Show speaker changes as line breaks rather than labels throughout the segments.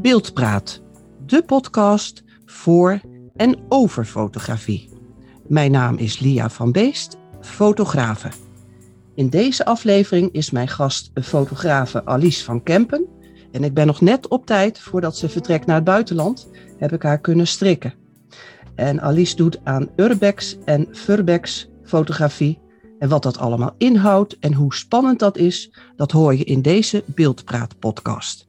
Beeldpraat, de podcast voor en over fotografie. Mijn naam is Lia van Beest, fotografe. In deze aflevering is mijn gast fotografe Alice van Kempen. En ik ben nog net op tijd, voordat ze vertrekt naar het buitenland, heb ik haar kunnen strikken. En Alice doet aan urbex en furbex fotografie. En wat dat allemaal inhoudt en hoe spannend dat is, dat hoor je in deze Beeldpraat podcast.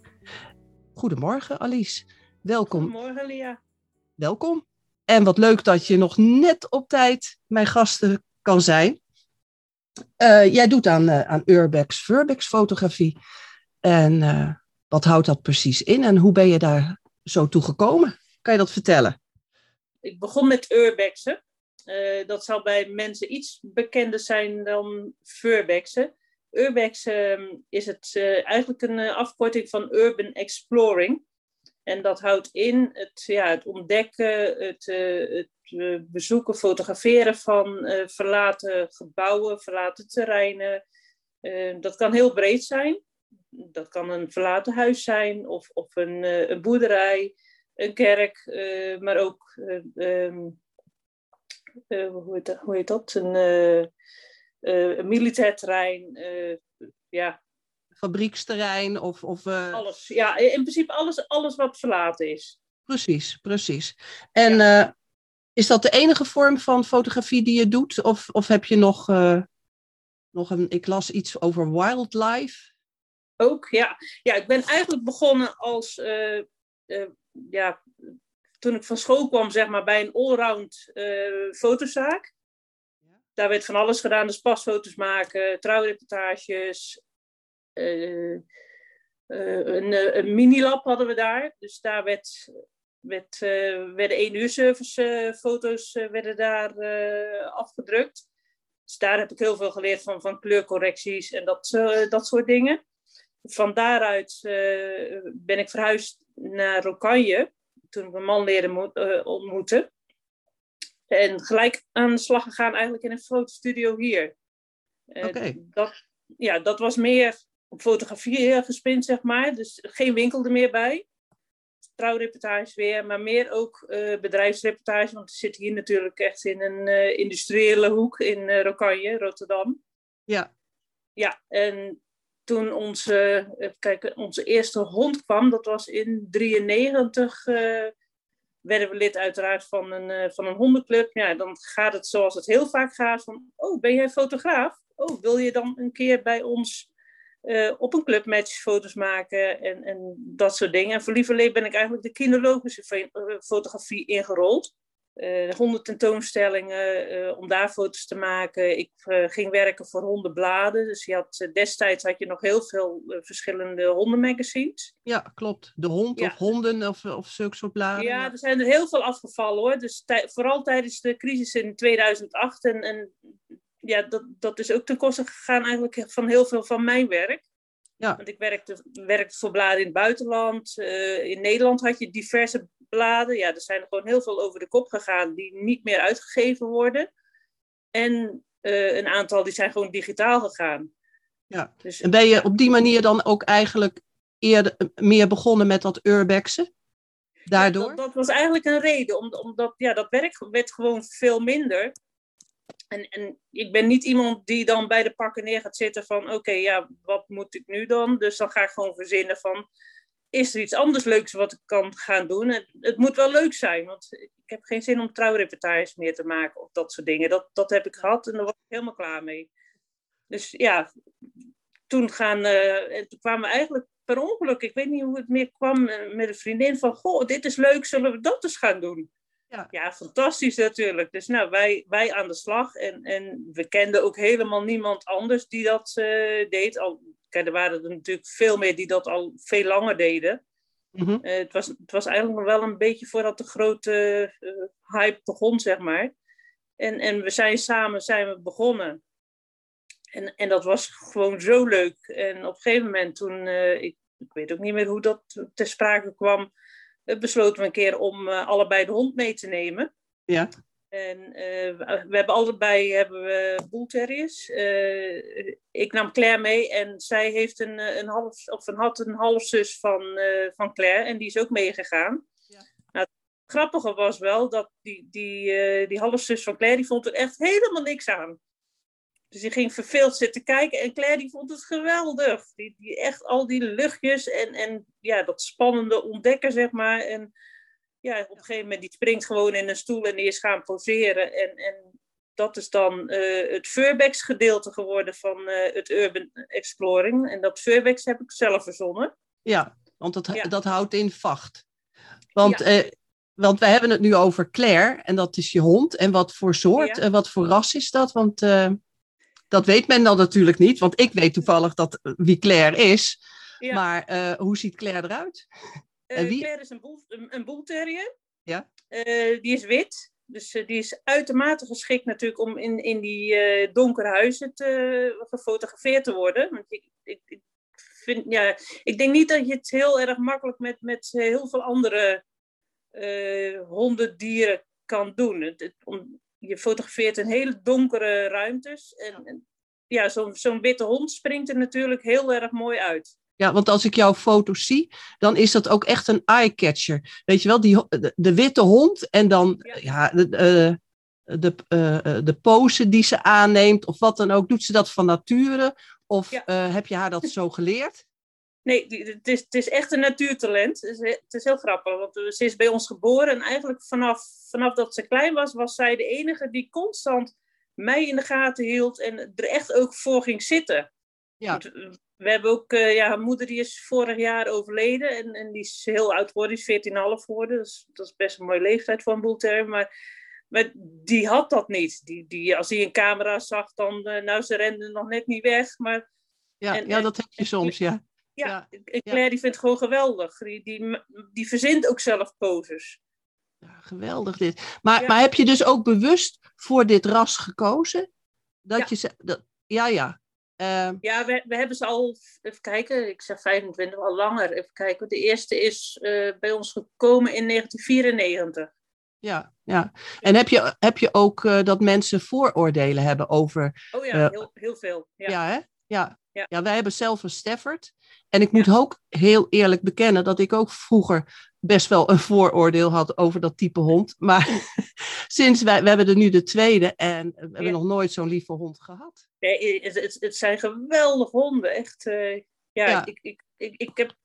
Goedemorgen Alice, welkom.
Goedemorgen Lia.
Welkom. En wat leuk dat je nog net op tijd mijn gasten kan zijn. Uh, jij doet aan, uh, aan urbex, furbex fotografie. En uh, wat houdt dat precies in en hoe ben je daar zo toe gekomen? Kan je dat vertellen?
Ik begon met urbexen. Dat zal bij mensen iets bekender zijn dan furbexen. Urbex uh, is het, uh, eigenlijk een afkorting van Urban Exploring. En dat houdt in het, ja, het ontdekken, het, het bezoeken, fotograferen van verlaten gebouwen, verlaten terreinen. dat kan heel breed zijn. Dat kan een verlaten huis zijn of, of een, een boerderij, een kerk, maar ook uh, hoe, heet dat, hoe, heet dat, een militair terrein, ja.
Fabrieksterrein of... of
Alles, ja, in principe alles, alles wat verlaten is.
Precies, precies. En ja. is dat de enige vorm van fotografie die je doet? Of, of heb je nog, nog een, ik las iets over wildlife?
Ook, ja. Ja, ik ben eigenlijk begonnen als, ja, toen ik van school kwam, zeg maar, bij een allround uh, fotozaak. Daar werd van alles gedaan, dus pasfoto's maken, trouwreportages. Uh, uh, een, een minilab hadden we daar. Dus daar werd, werd, werden één uur service foto's werden daar afgedrukt. Dus daar heb ik heel veel geleerd van, van kleurcorrecties en dat, dat soort dingen. Van daaruit ben ik verhuisd naar Rokanje toen ik mijn man leerde ontmoeten. En gelijk aan de slag gegaan eigenlijk in een fotostudio hier.
Okay.
dat, ja, dat was meer op fotografie gespind, zeg maar. Dus geen winkel er meer bij. Trouwreportage weer, maar meer ook uh, bedrijfsreportage. Want we zitten hier natuurlijk echt in een uh, industriële hoek in uh, Rokanje, Rotterdam.
Ja.
Ja, en toen onze, kijk, onze eerste hond kwam, dat was in 93, uh, werden we lid uiteraard van een, uh, van een hondenclub. Ja, dan gaat het zoals het heel vaak gaat van, oh, ben jij fotograaf? Oh, wil je dan een keer bij ons uh, op een clubmatch foto's maken en, en dat soort dingen. En voor lieverlee ben ik eigenlijk de kinologische fotografie ingerold uh, honden tentoonstellingen uh, om daar foto's te maken. Ik uh, ging werken voor hondenbladen. Dus je had, destijds had je nog heel veel verschillende hondenmagazines.
Ja, klopt. De hond ja. of honden of, of zulke soort bladen.
Ja, er zijn er heel veel afgevallen hoor. Dus vooral tijdens de crisis in 2008. En, en ja, dat, dat is ook ten koste gegaan eigenlijk van heel veel van mijn werk.
Ja.
Want ik werkte, werkte voor bladen in het buitenland. in Nederland had je diverse bladen. Ja, er zijn er gewoon heel veel over de kop gegaan die niet meer uitgegeven worden. En uh, een aantal die zijn gewoon digitaal gegaan.
Ja, dus, en ben je op die manier dan ook eigenlijk eerder meer begonnen met dat urbexen? Daardoor? Ja,
dat, dat, was eigenlijk een reden, omdat ja, dat werk werd gewoon veel minder. En, en ik ben niet iemand die dan bij de pakken neer gaat zitten van oké, ja, wat moet ik nu dan? Dus dan ga ik gewoon verzinnen van is er iets anders leuks wat ik kan gaan doen? En het moet wel leuk zijn, want ik heb geen zin om trouwreportages meer te maken of dat soort dingen. Dat, dat heb ik gehad en daar was ik helemaal klaar mee. Dus ja, toen, gaan, uh, en toen kwamen we eigenlijk per ongeluk, ik weet niet hoe het meer kwam, eh, met een vriendin van, goh, dit is leuk, zullen we dat eens gaan doen?
Ja,
ja fantastisch natuurlijk. Dus nou, wij, wij aan de slag en, en we kenden ook helemaal niemand anders die dat uh, deed. Al Kijk, er waren er natuurlijk veel meer die dat al veel langer deden.
Mm-hmm.
Uh, het, was, het was eigenlijk nog wel een beetje voordat de grote uh, hype begon, zeg maar. En, en we zijn samen zijn we begonnen. En, en dat was gewoon zo leuk. En op een gegeven moment toen, ik, ik weet ook niet meer hoe dat ter sprake kwam, besloten we een keer om allebei de hond mee te nemen.
Ja.
En uh, we hebben allebei hebben we bullterriers. Uh, ik nam Claire mee en zij heeft een, een half, of een, had een halfzus van, uh, van Claire en die is ook meegegaan. Ja. Nou, het grappige was wel dat die, die, die halfzus van Claire die vond er echt helemaal niks aan. Dus die ging verveeld zitten kijken en Claire die vond het geweldig. Die, die echt al die luchtjes en, en ja, dat spannende ontdekken, zeg maar. En ja, op een gegeven moment die springt gewoon in een stoel en die is gaan poseren. En, en dat is dan uh, het Furbex gedeelte geworden van uh, het Urban Exploring. En dat Furbex heb ik zelf verzonnen.
Ja, want dat, ja. dat houdt in vacht. Want, ja. uh, want we hebben het nu over Claire en dat is je hond. En wat voor soort, ja. wat voor ras is dat? Want dat weet men dan natuurlijk niet, want ik weet toevallig dat, wie Claire is. Maar hoe ziet Claire eruit?
Uh, wie... Claire is een, boel, een, boelterrier.
Ja.
Uh, die is wit. Dus die is uitermate geschikt natuurlijk om in, in die donkere huizen te, gefotografeerd te worden. Want ik, ik, ik, vind, ja, ik denk niet dat je het heel erg makkelijk met, met heel veel andere honden, dieren kan doen. Het, het, om, je fotografeert in hele donkere ruimtes. En, en ja, zo'n zo'n witte hond springt er natuurlijk heel erg mooi uit.
Ja, want als ik jouw foto's zie, dan is dat ook echt een eye-catcher. Weet je wel, die, de, witte hond en dan ja. ja de, uh, de, uh, de pose die ze aanneemt of wat dan ook. Doet ze dat van nature of ja. uh, heb je haar dat zo geleerd?
Nee, het is, het is echt een natuurtalent. Het is, het is heel grappig, want ze is bij ons geboren en eigenlijk vanaf, vanaf dat ze klein was, was zij de enige die constant mij in de gaten hield en er echt ook voor ging zitten. Ja. We hebben ook, uh, ja, haar moeder die is vorig jaar overleden en, en die is heel oud geworden, die is 14,5 geworden. Dus dat is best een mooie leeftijd voor een boelterm. Maar, maar die had dat niet. Die, die, als hij een camera zag, dan, uh, nou ze renden nog net niet weg. Maar,
ja, en, ja, dat heb je soms, ja.
Ja, ja. Claire die vindt het gewoon geweldig. Die, die, die verzint ook zelf poses.
Ja, geweldig dit. Maar, ja. maar heb je dus ook bewust voor dit ras gekozen? Dat je dat, ja, ja.
Uh, ja, we, we hebben ze al, even kijken, ik zeg 25, al langer. Even kijken, de eerste is uh, bij ons gekomen in 1994.
Ja, ja. En heb je, heb je ook uh, dat mensen vooroordelen hebben over...
Oh ja, heel, heel veel. Ja,
ja hè? Ja. Ja. ja, wij hebben zelf een Stafford. En ik moet ja. ook heel eerlijk bekennen dat ik ook vroeger best wel een vooroordeel had over dat type hond. Maar sinds wij, we hebben er nu de tweede en we hebben nog nooit zo'n lieve hond gehad.
Nee, het, het, het zijn geweldige honden. Echt, uh, ja, ja. Ik, ik, ik, ik heb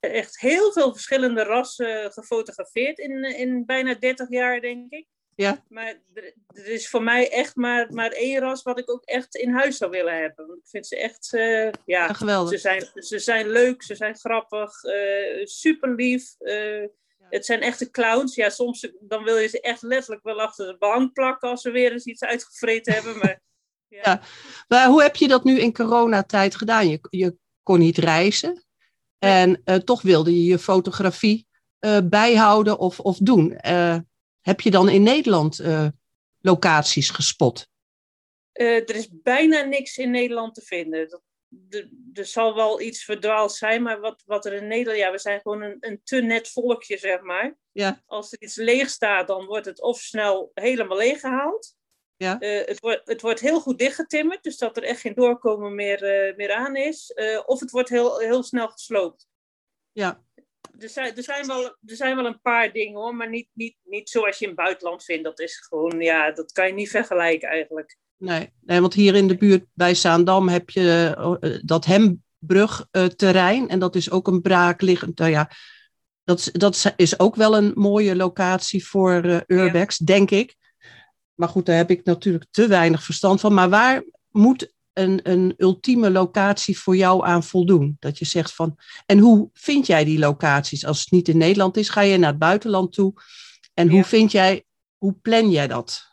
echt heel veel verschillende rassen gefotografeerd in, in bijna 30 jaar, denk ik.
Ja.
Maar er, er, is voor mij echt maar, maar één ras wat ik ook echt in huis zou willen hebben. Want ik vind ze echt, uh, ja,
geweldig.
Ze zijn, ze zijn leuk, ze zijn grappig, uh, super lief. Uh, ja. Het zijn echte clowns. Ja, soms dan wil je ze echt letterlijk wel achter de bank plakken als ze weer eens iets uitgevreten hebben. Maar,
ja. ja. maar hoe heb je dat nu in coronatijd gedaan? Je, je kon niet reizen en toch wilde je je fotografie bijhouden of, of doen. Heb je dan in Nederland uh, locaties gespot?
Uh, er is bijna niks in Nederland te vinden. Er zal wel iets verdwaald zijn, maar wat, wat er in Nederland... Ja, we zijn gewoon een, een te net volkje, zeg maar.
Ja.
Als er iets leeg staat, dan wordt het of snel helemaal leeggehaald.
Ja.
Uh, het, wordt, het wordt heel goed dichtgetimmerd, dus dat er echt geen doorkomen meer, meer aan is. Of het wordt heel, heel snel gesloopt.
Ja
er, zijn, er, zijn wel, er zijn wel een paar dingen hoor, maar niet, niet, niet zoals je in het buitenland vindt. Dat is gewoon, ja, dat kan je niet vergelijken eigenlijk.
Nee, nee want hier in de buurt bij Zaandam heb je uh, dat Hembrugterrein. Uh, en dat is ook een braakliggend. Nou ja, dat, dat is ook wel een mooie locatie voor uh, urbex, ja. denk ik. Maar goed, daar heb ik natuurlijk te weinig verstand van. Maar waar moet een, een ultieme locatie voor jou aan voldoen? Dat je zegt van, en hoe vind jij die locaties? Als het niet in Nederland is, ga je naar het buitenland toe. En hoe ja. vind jij, hoe plan jij dat?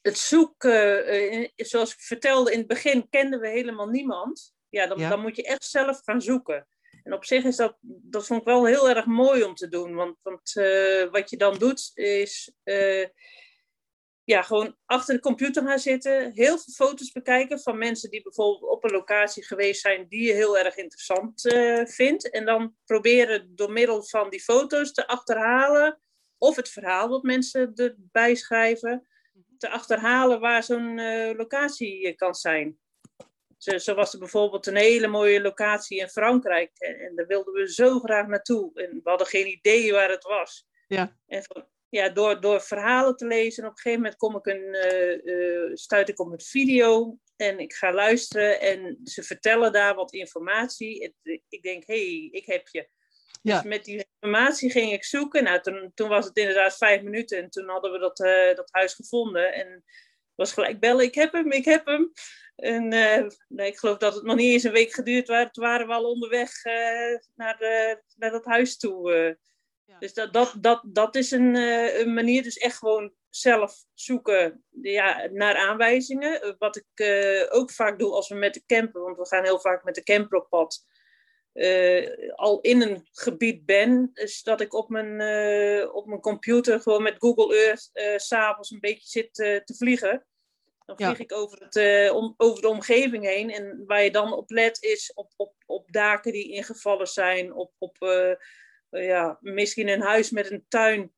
Het zoeken, uh, zoals ik vertelde in het begin, kenden we helemaal niemand. Ja dan, ja, dan moet je echt zelf gaan zoeken. En op zich is dat, dat vond ik wel heel erg mooi om te doen. Want, want uh, wat je dan doet, is uh, ja, gewoon achter de computer gaan zitten, heel veel foto's bekijken van mensen die bijvoorbeeld op een locatie geweest zijn die je heel erg interessant uh, vindt. En dan proberen door middel van die foto's te achterhalen of het verhaal wat mensen erbij schrijven, te achterhalen waar zo'n eh, locatie kan zijn. Zo, zo was er bijvoorbeeld een hele mooie locatie in Frankrijk. En, en daar wilden we zo graag naartoe. En we hadden geen idee waar het was.
Ja.
En van, ja, door, door verhalen te lezen, en op een gegeven moment kom ik een, eh, eh, stuit ik op een video. En ik ga luisteren en ze vertellen daar wat informatie. Het- ik denk, hé, hey, ik heb je.
Ja.
Dus met die informatie ging ik zoeken. Nou, toen, toen was het inderdaad vijf minuten en toen hadden we dat, eh, dat huis gevonden. En was gelijk bellen, ik heb hem, ik heb hem. En nee, ik geloof dat het nog niet eens een week geduurd was. Toen waren we al onderweg naar, de, naar dat huis toe.
Ja.
Dus dat, dat, dat, dat is een, eh, een manier, dus echt gewoon zelf zoeken ja, naar aanwijzingen. Eh, Wat ik eh, ook vaak doe als we met de camper, want we gaan heel vaak met de camper op pad al in een gebied ben, is dat ik op mijn, op mijn computer gewoon met Google Earth s s'avonds een beetje zit te vliegen. Dan
Ja.
vlieg ik over, het, om, over de omgeving heen. En waar je dan op let is op, op, op daken die ingevallen zijn, op, op ja, misschien een huis met een tuin.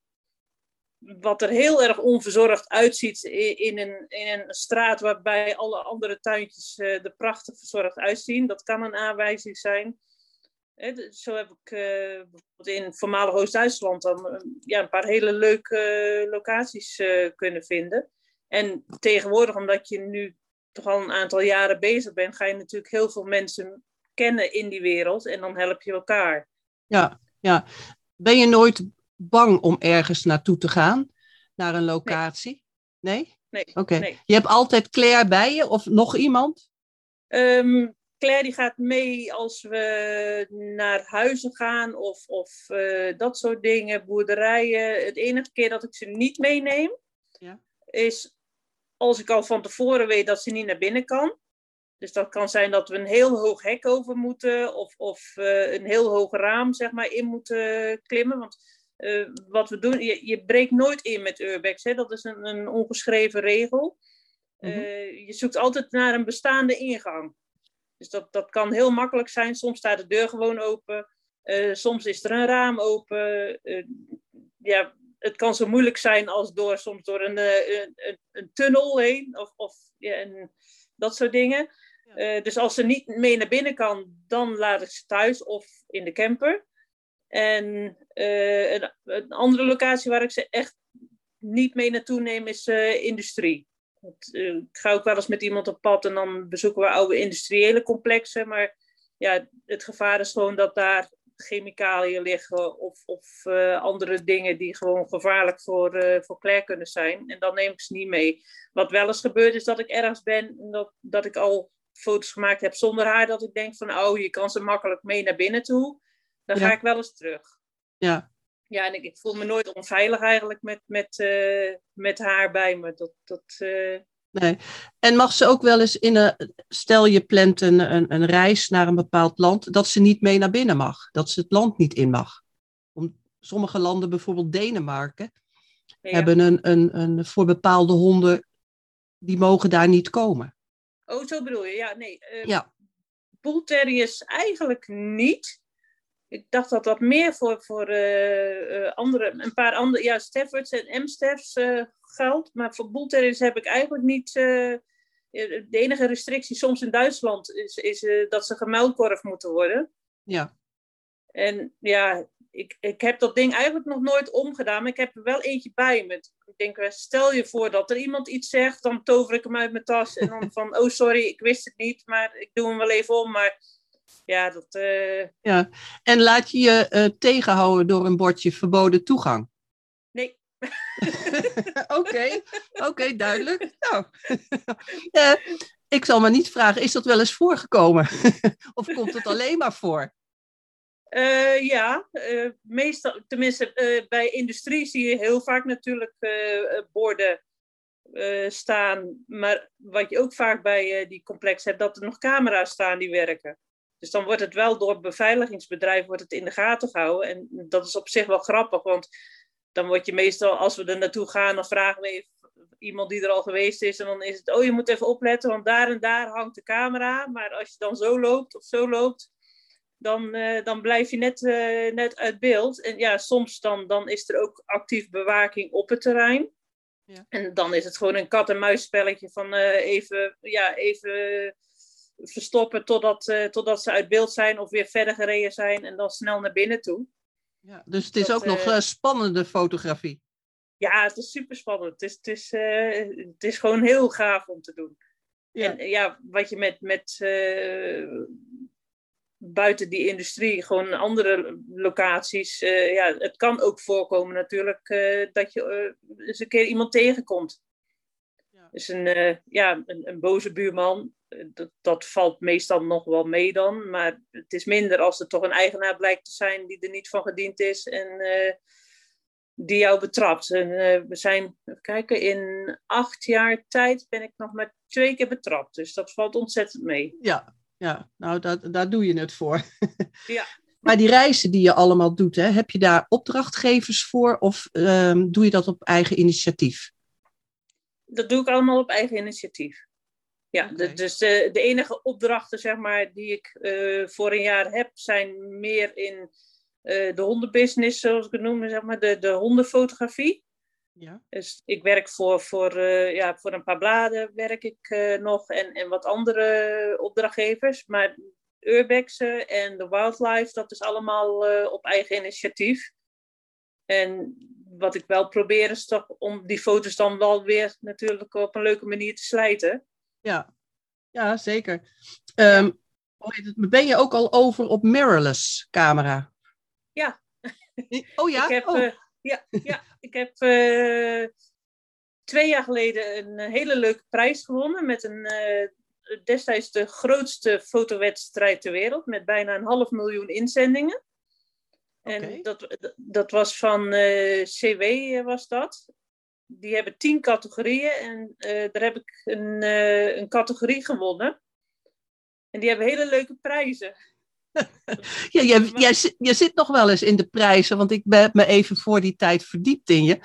Wat er heel erg onverzorgd uitziet in, een, in een straat waarbij alle andere tuintjes eh, er prachtig verzorgd uitzien. Dat kan een aanwijzing zijn. Zo heb ik eh, in voormalig Oost-Duitsland dan eh, ja, een paar hele leuke locaties kunnen vinden. En tegenwoordig, omdat je nu toch al een aantal jaren bezig bent, ga je natuurlijk heel veel mensen kennen in die wereld en dan help je elkaar.
Ja, ja. Ben je nooit bang om ergens naartoe te gaan? Naar een locatie? Nee?
Nee,
Oké.
nee.
Je hebt altijd Claire bij je of nog iemand?
Ehm, Claire die gaat mee als we naar huizen gaan of, of eh, dat soort dingen, boerderijen. Het enige keer dat ik ze niet meeneem,
Ja.
is als ik al van tevoren weet dat ze niet naar binnen kan. Dus dat kan zijn dat we een heel hoog hek over moeten of, of eh, een heel hoog raam zeg maar, in moeten klimmen. Want eh, wat we doen, je, je breekt nooit in met urbex. Hè? Dat is een, een ongeschreven regel.
Mhm.
Eh, je zoekt altijd naar een bestaande ingang. Dus dat, dat kan heel makkelijk zijn. Soms staat de deur gewoon open. Soms is er een raam open. Ja, het kan zo moeilijk zijn als door, soms door een, een, een, een tunnel heen. Of, of ja, dat soort dingen. Eh, dus als ze niet mee naar binnen kan, dan laat ik ze thuis of in de camper. En eh, een, andere locatie waar ik ze echt niet mee naartoe neem is eh, industrie. Want, ik ga ook wel eens met iemand op pad en dan bezoeken we oude industriële complexen. Maar ja, het gevaar is gewoon dat daar chemicaliën liggen of, of andere dingen die gewoon gevaarlijk voor, eh voor Claire kunnen zijn. En dan neem ik ze niet mee. Wat wel eens gebeurt is dat ik ergens ben en dat, dat ik al foto's gemaakt heb zonder haar. Dat ik denk van, oh, je kan ze makkelijk mee naar binnen toe. Dan
Ja.
ga ik wel eens terug.
Ja.
Ja, en ik, ik voel me nooit onveilig eigenlijk met, met, eh, met haar bij me. Dat, dat, eh,
Nee. En mag ze ook wel eens in een. Stel je plant een, een, een reis naar een bepaald land, dat ze niet mee naar binnen mag. Dat ze het land niet in mag. Om, sommige landen, bijvoorbeeld Denemarken,
ja.
hebben een, een, een. Voor bepaalde honden, die mogen daar niet komen.
Oh, zo bedoel je. Ja, nee. eh
Ja.
Bullterriers eigenlijk niet. Ik dacht dat dat meer voor, voor eh, eh, andere, een paar andere, ja, Staffords en M-Staffs eh, geldt. Maar voor Bullterriers heb ik eigenlijk niet. de enige restrictie soms in Duitsland is, is dat ze gemuilkorf moeten worden.
Ja.
En ja, ik, ik heb dat ding eigenlijk nog nooit omgedaan, maar ik heb er wel eentje bij me. Ik denk, eh, stel je voor dat er iemand iets zegt, dan tover ik hem uit mijn tas en dan van, oh sorry, ik wist het niet, maar ik doe hem wel even om. Maar ja, dat, eh,
ja. En laat je je eh, tegenhouden door een bordje verboden toegang.
nee.
Oké, oké, duidelijk. Nou, ik zal maar niet vragen, is dat wel eens voorgekomen? of komt het alleen maar voor?
Eh, ja, eh, meestal, tenminste eh, bij industrie zie je heel vaak natuurlijk borden staan. Maar wat je ook vaak bij die complex hebt, dat er nog camera's staan die werken. Dus dan wordt het wel door het beveiligingsbedrijf wordt het in de gaten gehouden. En dat is op zich wel grappig, want dan word je meestal, als we er naartoe gaan, dan vragen we even iemand die er al geweest is. En dan is het, oh je moet even opletten, want daar en daar hangt de camera. Maar als je dan zo loopt of zo loopt, dan, uh, dan blijf je net, uh, net uit beeld. En ja, soms dan, dan is er ook actief bewaking op het terrein. Ja. En dan is het gewoon een kat-en-muisspelletje van uh, even, ja, even verstoppen totdat, totdat ze uit beeld zijn of weer verder gereden zijn en dan snel naar binnen toe.
Ja, dus het is dat, ook nog spannende fotografie.
Ja, het is super spannend. Het is, het, is, het is gewoon heel gaaf om te doen. Ja. En ja, wat je met, met buiten die industrie, gewoon andere locaties. Uh, ja, het kan ook voorkomen natuurlijk uh, dat je uh, eens een keer iemand tegenkomt. Ja. Dus een, ja, een, een, boze buurman, dat, dat valt meestal nog wel mee dan. Maar het is minder als er toch een eigenaar blijkt te zijn die er niet van gediend is en die jou betrapt. En, we zijn, even kijken, in acht jaar tijd ben ik nog maar twee keer betrapt. Dus dat valt ontzettend mee.
Ja, ja, nou, dat, daar doe je het voor. Ja. maar die reizen die je allemaal doet, hè, heb je daar opdrachtgevers voor of um, doe je dat op eigen initiatief?
Dat doe ik allemaal op eigen initiatief. Ja, okay. de, dus de, de, enige opdrachten zeg maar, die ik uh, voor een jaar heb, zijn meer in uh, de hondenbusiness, zoals ik het noem, zeg maar, de, de hondenfotografie. Ja. Dus ik werk voor, voor, uh, ja, voor een paar bladen werk ik uh, nog en, en wat andere opdrachtgevers. Maar Urbex en de Wildlife, dat is allemaal uh, op eigen initiatief. En wat ik wel probeer is toch om die foto's dan wel weer natuurlijk op een leuke manier te slijten.
Ja, ja zeker. Um, ben je ook al over op mirrorless camera?
Ja.
Oh ja?
Ik heb,
oh
ja, ja. ik heb uh, twee jaar geleden een hele leuke prijs gewonnen met een uh, destijds de grootste fotowedstrijd ter wereld met bijna een half miljoen inzendingen. En okay. dat, dat was van uh, CW was dat. Die hebben tien categorieën en daar heb ik een, een categorie gewonnen. En die hebben hele leuke prijzen.
ja, jij, jij, jij, zit nog wel eens in de prijzen, want ik heb me even voor die tijd verdiept in je.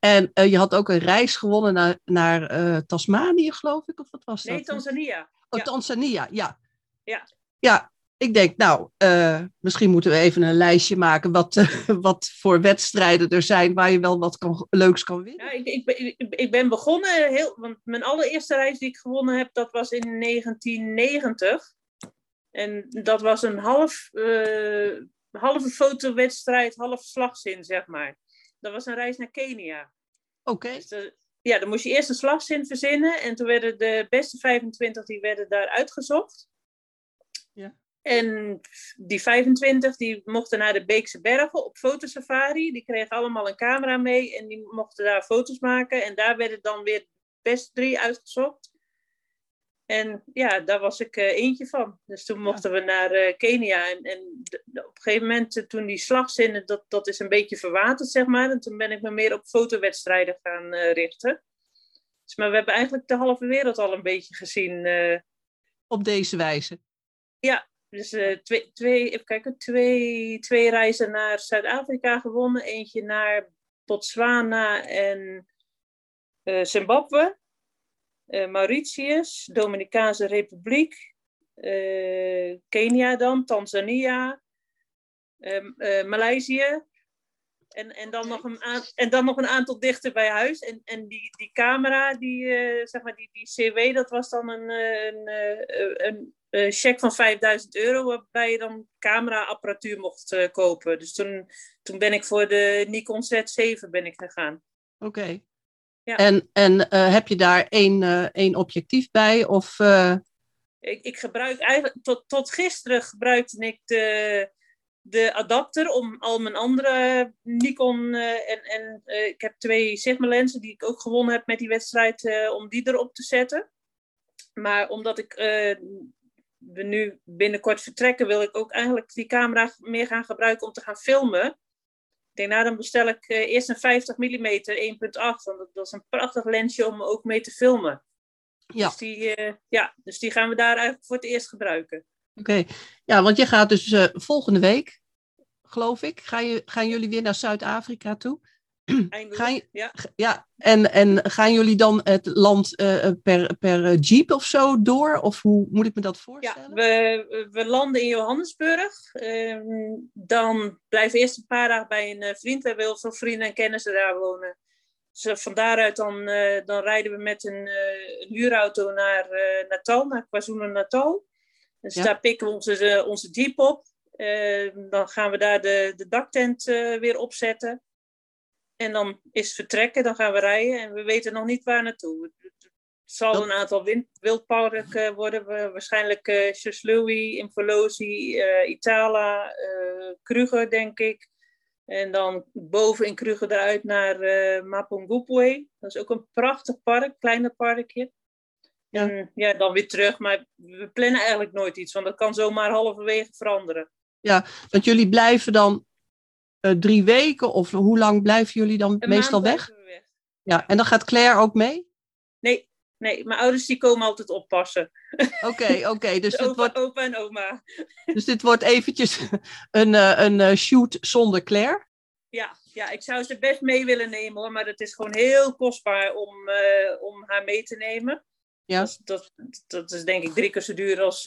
En uh, je had ook een reis gewonnen naar, naar uh, Tasmanië, geloof ik, of wat was dat?
Nee, Tanzania.
Oh, ja. Tanzania, ja.
Ja.
Ja, ik denk, nou, uh, misschien moeten we even een lijstje maken wat, wat voor wedstrijden er zijn waar je wel wat kan, leuks kan winnen.
Ja, ik, ik, ik, ik ben begonnen, heel, want mijn allereerste reis die ik gewonnen heb, dat was in 1990. En dat was een half, uh, halve fotowedstrijd, half slagzin, zeg maar. Dat was een reis naar Kenia.
Oké. Okay.
Dus ja, dan moest je eerst een slagzin verzinnen. En toen werden de beste 25 die werden daar uitgezocht. Ja. En die 25 die mochten naar de Beekse Bergen op fotosafari. Die kregen allemaal een camera mee en die mochten daar foto's maken. En daar werden dan weer de beste drie uitgezocht. En ja, daar was ik uh, eentje van. Dus toen mochten we naar uh, Kenia. En, en op een gegeven moment, uh, toen die slagzinnen, dat, dat is een beetje verwaterd, zeg maar. En toen ben ik me meer op fotowedstrijden gaan richten. Dus, maar we hebben eigenlijk de halve wereld al een beetje gezien.
op deze wijze?
Ja, dus twee, twee, even kijken, twee, twee reizen naar Zuid-Afrika gewonnen. Eentje naar Botswana en Zimbabwe Mauritius, Dominicaanse Republiek, uh, Kenia dan, Tanzania, uh, Maleisië. En, en, dan nog een en dan nog een aantal dichter bij huis. En, en die, die camera, die, zeg maar, die, die CW, dat was dan een, een, een, een cheque van 5000 euro, waarbij je dan cameraapparatuur mocht kopen. Dus toen, toen ben ik voor de Nikon Z7 ben ik gegaan.
Oké. Ja. En, en uh, heb je daar één, uh, één objectief bij? Of, uh...
ik, ik gebruik eigenlijk, tot, tot gisteren gebruikte ik de, de adapter om al mijn andere Nikon en, en ik heb twee Sigma lenzen die ik ook gewonnen heb met die wedstrijd om die erop te zetten. Maar omdat ik we nu binnenkort vertrekken, wil ik ook eigenlijk die camera meer gaan gebruiken om te gaan filmen. Ik denk, nou dan bestel ik uh, eerst een 50 mm 1.8, want dat, is een prachtig lensje om ook mee te filmen. Ja. Dus die, uh, ja, dus die gaan we daar eigenlijk voor het eerst gebruiken.
Oké, ja, want je gaat dus uh, volgende week, geloof ik, ga je, gaan jullie weer naar Zuid-Afrika toe? Gaan, ja. ja, en, en gaan jullie dan het land uh, per, per jeep of zo door? Of hoe moet ik me dat voorstellen?
Ja, we, we landen in Johannesburg. Uh, dan blijven we eerst een paar dagen bij een vriend. We hebben heel veel vrienden en kennissen daar wonen. Dus van daaruit dan, dan rijden we met een, een huurauto naar Natal, naar KwaZulu-Natal. Dus daar pikken we onze, onze jeep op. dan gaan we daar de, de daktent weer opzetten. En dan is vertrekken, dan gaan we rijden en we weten nog niet waar naartoe. Het zal een aantal wildparken worden, waarschijnlijk uh, eh, Infolosi, uh, Itala, uh, Kruger, denk ik. En dan boven in Kruger eruit naar uh, Mapungubwe. Dat is ook een prachtig park, kleiner parkje. Ja. En ja, dan weer terug. Maar we plannen eigenlijk nooit iets, want dat kan zomaar halverwege veranderen.
Ja, want jullie blijven dan uh, drie weken? Of hoe lang blijven jullie dan meestal weg? weg? Ja, en dan gaat Claire ook mee?
Nee, nee mijn ouders die komen altijd oppassen.
Oké, oké. dus
opa, wordt, opa en oma.
Dus dit wordt eventjes een, uh, een uh, shoot zonder Claire?
Ja, ja, ik zou ze best mee willen nemen hoor, maar het is gewoon heel kostbaar om, uh, om haar mee te nemen. Ja. Dat, dat, dat, is denk ik drie keer zo duur als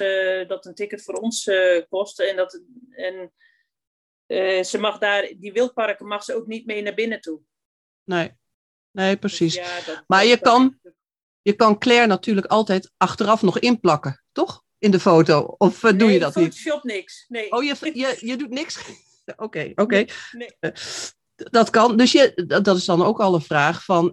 dat een ticket voor ons kost. En, dat, en uh, ze mag daar, die wildparken mag ze ook niet mee naar binnen toe.
Nee, nee precies. Dus ja, dat, maar je, kan, je kan Claire natuurlijk altijd achteraf nog inplakken, toch? In de foto. Of uh, doe je dat niet?
Photoshop niks. Nee.
Oh, je, je, je doet niks? Oké, oké. Nee, uh, dat kan. Dus je, dat is dan ook al een vraag van.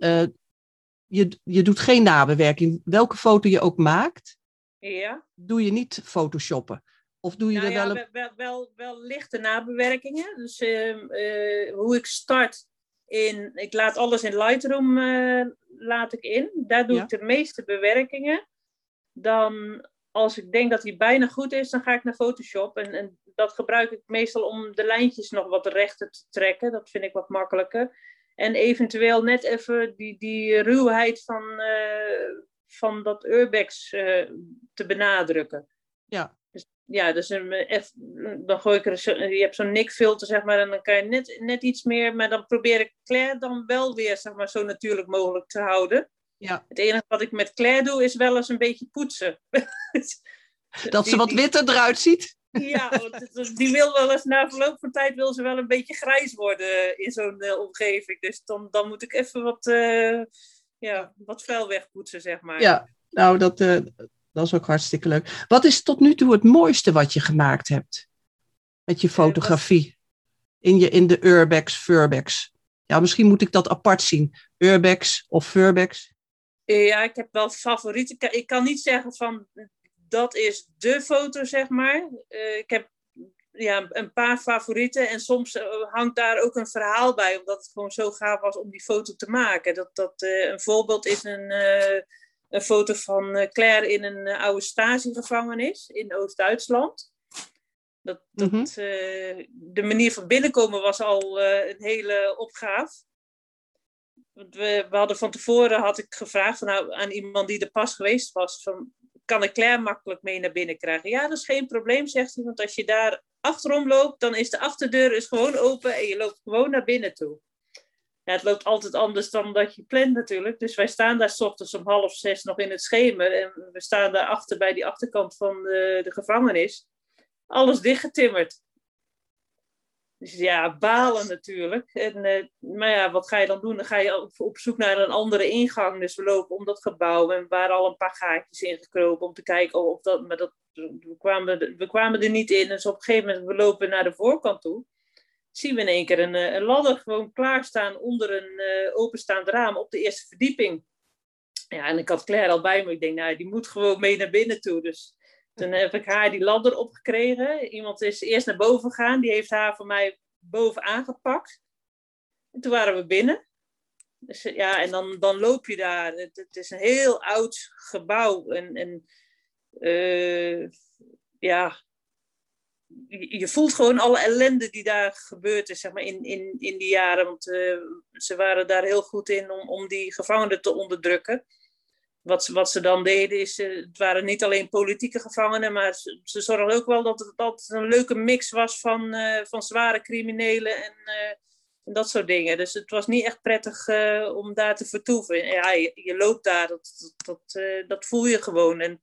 je, je doet geen nabewerking. Welke foto je ook maakt,
ja.
doe je niet photoshoppen. Of doe je
nou,
er
ja,
wel,
een... wel, wel, wel, lichte nabewerkingen. Dus uh, uh, hoe ik start in, ik laat alles in Lightroom uh, laat ik in. Daar doe ja. ik de meeste bewerkingen. Dan als ik denk dat hij bijna goed is, dan ga ik naar Photoshop. En, en dat gebruik ik meestal om de lijntjes nog wat rechter te trekken. Dat vind ik wat makkelijker. En eventueel net even die, die ruwheid van, van dat urbex te benadrukken.
Ja,
ja, dus dan gooi ik er, je hebt zo'n nikfilter, zeg maar, en dan kan je net, net iets meer, maar dan probeer ik Claire dan wel weer, zeg maar, zo natuurlijk mogelijk te houden.
Ja.
Het enige wat ik met Claire doe, is wel eens een beetje poetsen.
Dat ze wat witter eruit ziet?
Ja, die wil wel eens na verloop van tijd wil ze wel een beetje grijs worden in zo'n uh, omgeving. Dus dan, dan moet ik even wat, uh, ja, wat vuil wegpoetsen, zeg maar.
Ja, nou, dat, uh, dat is ook hartstikke leuk. Wat is tot nu toe het mooiste wat je gemaakt hebt? Met je fotografie. In, je, in de urbex, furbex. Ja, misschien moet ik dat apart zien. Urbex of furbex.
Ja, ik heb wel favorieten. Ik kan niet zeggen van dat is de foto, zeg maar. Uh, ik heb ja, een paar favorieten en soms uh, hangt daar ook een verhaal bij, omdat het gewoon zo gaaf was om die foto te maken. Dat, dat, een voorbeeld is een een foto van eh, Claire in een eh, oude statiegevangenis in Oost-Duitsland. Dat, dat, mm de manier van binnenkomen was al een hele opgave. Want we, we, hadden van tevoren had ik gevraagd van, nou, aan iemand die er pas geweest was: van, kan ik Claire makkelijk mee naar binnen krijgen? Ja, dat is geen probleem, zegt hij. Want als je daar achterom loopt, dan is de achterdeur is gewoon open en je loopt gewoon naar binnen toe ja, het loopt altijd anders dan dat je plant natuurlijk. Dus wij staan daar s ochtends om half zes nog in het schemer. En we staan daar achter bij die achterkant van de, de gevangenis. Alles dichtgetimmerd. Dus ja, balen natuurlijk. En, uh, maar ja, wat ga je dan doen? Dan ga je op, zoek naar een andere ingang. Dus we lopen om dat gebouw en waren al een paar gaatjes ingekropen om te kijken of dat. Maar dat, we, kwamen, we kwamen er niet in. Dus op een gegeven moment, we lopen naar de voorkant toe zien we in één keer een, eh, ladder gewoon klaarstaan onder een uh, openstaand raam op de eerste verdieping. Ja, en ik had Claire al bij me. Ik denk, nou, die moet gewoon mee naar binnen toe. Dus toen heb ik haar die ladder opgekregen. Iemand is eerst naar boven gegaan. Die heeft haar voor mij boven aangepakt. En toen waren we binnen. Dus, ja, en dan, dan loop je daar. Het, is een heel oud gebouw. En, en ja, je voelt gewoon alle ellende die daar gebeurd is, zeg maar, in, in, in die jaren. Want uh, ze waren daar heel goed in om, om die gevangenen te onderdrukken. Wat, wat ze dan deden is, uh, het waren niet alleen politieke gevangenen, maar ze, ze zorgden ook wel dat het altijd een leuke mix was van, uh, van zware criminelen en En dat soort dingen. Dus het was niet echt prettig om daar te vertoeven. Ja, je, je loopt daar, dat, dat, dat, dat voel je gewoon. En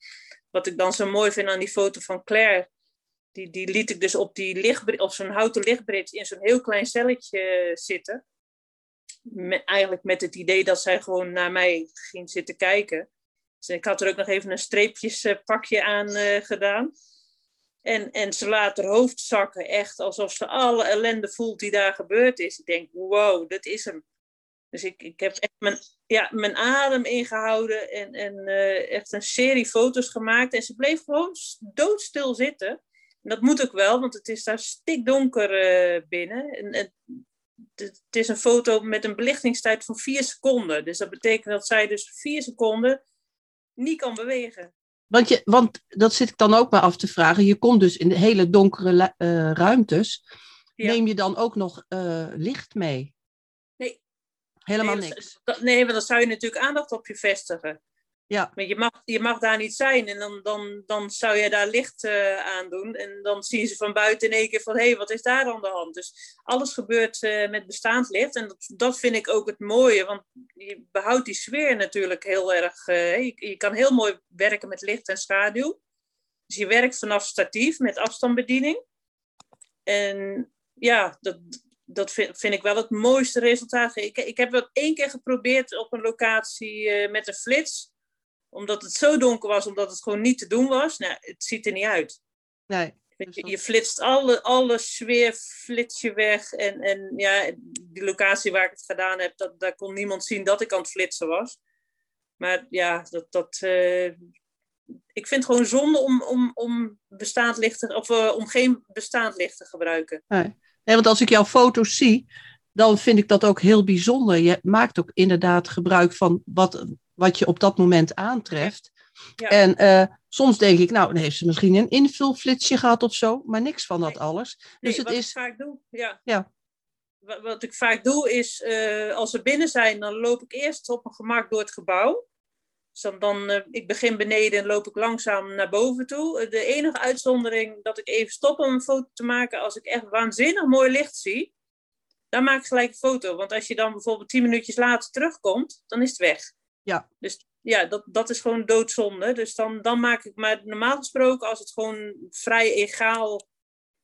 wat ik dan zo mooi vind aan die foto van Claire, die, die liet ik dus op, die op zo'n houten lichtbridge in zo'n heel klein celletje zitten. Met, eigenlijk met het idee dat zij gewoon naar mij ging zitten kijken. Dus ik had er ook nog even een streepjespakje aan uh, gedaan. En, en ze laat haar hoofd zakken, echt alsof ze alle ellende voelt die daar gebeurd is. Ik denk, wow, dat is hem. Dus ik, ik heb echt mijn, ja, mijn adem ingehouden en, en uh, echt een serie foto's gemaakt. En ze bleef gewoon doodstil zitten. En dat moet ook wel, want het is daar stikdonker uh, binnen. En, en, het is een foto met een belichtingstijd van vier seconden. Dus dat betekent dat zij dus vier seconden niet kan bewegen.
Want, je, want dat zit ik dan ook maar af te vragen. Je komt dus in de hele donkere uh, ruimtes. Neem je dan ook nog licht mee? Helemaal
nee,
niks.
nee, want dan zou je natuurlijk aandacht op je vestigen.
Ja.
Maar je mag, je mag daar niet zijn en dan, dan, dan zou je daar licht uh, aan doen. En dan zien ze van buiten in één keer van, hé, hey, wat is daar aan de hand? Dus alles gebeurt uh, met bestaand licht. En dat, dat vind ik ook het mooie, want je behoudt die sfeer natuurlijk heel erg. Je, je, kan heel mooi werken met licht en schaduw. Dus je werkt vanaf statief met afstandsbediening. En ja, dat, dat vind, vind, ik wel het mooiste resultaat. Ik, ik heb het één keer geprobeerd op een locatie met een flits. Omdat het zo donker was, omdat het gewoon niet te doen was. Nou, het ziet er niet uit.
Nee.
Je, je flitst alle, alle sfeer flits je weg. En, en ja, die locatie waar ik het gedaan heb, dat, daar kon niemand zien dat ik aan het flitsen was. Maar ja, dat, dat, uh, ik vind het gewoon zonde om, om, om, bestaand licht te, of, uh, om geen bestaand licht te gebruiken.
Nee. Nee, want als ik jouw foto's zie, dan vind ik dat ook heel bijzonder. Je maakt ook inderdaad gebruik van wat, wat je op dat moment aantreft. Ja. En uh, soms denk ik, nou, dan heeft ze misschien een invulflitsje gehad of zo, maar niks van dat
nee.
alles.
Dus het
wat
is... ik vaak doe, ja.
ja.
Wat, wat ik vaak doe is, uh, als we binnen zijn, dan loop ik eerst op een gemak door het gebouw. Dus dan, dan uh, ik begin beneden en loop ik langzaam naar boven toe. De enige uitzondering dat ik even stop om een foto te maken als ik echt waanzinnig mooi licht zie. Dan maak ik gelijk een foto. Want als je dan bijvoorbeeld tien minuutjes later terugkomt, dan is het weg.
Ja.
Dus ja, dat, dat is gewoon doodzonde. Dus dan, dan maak ik, maar normaal gesproken, als het gewoon vrij egaal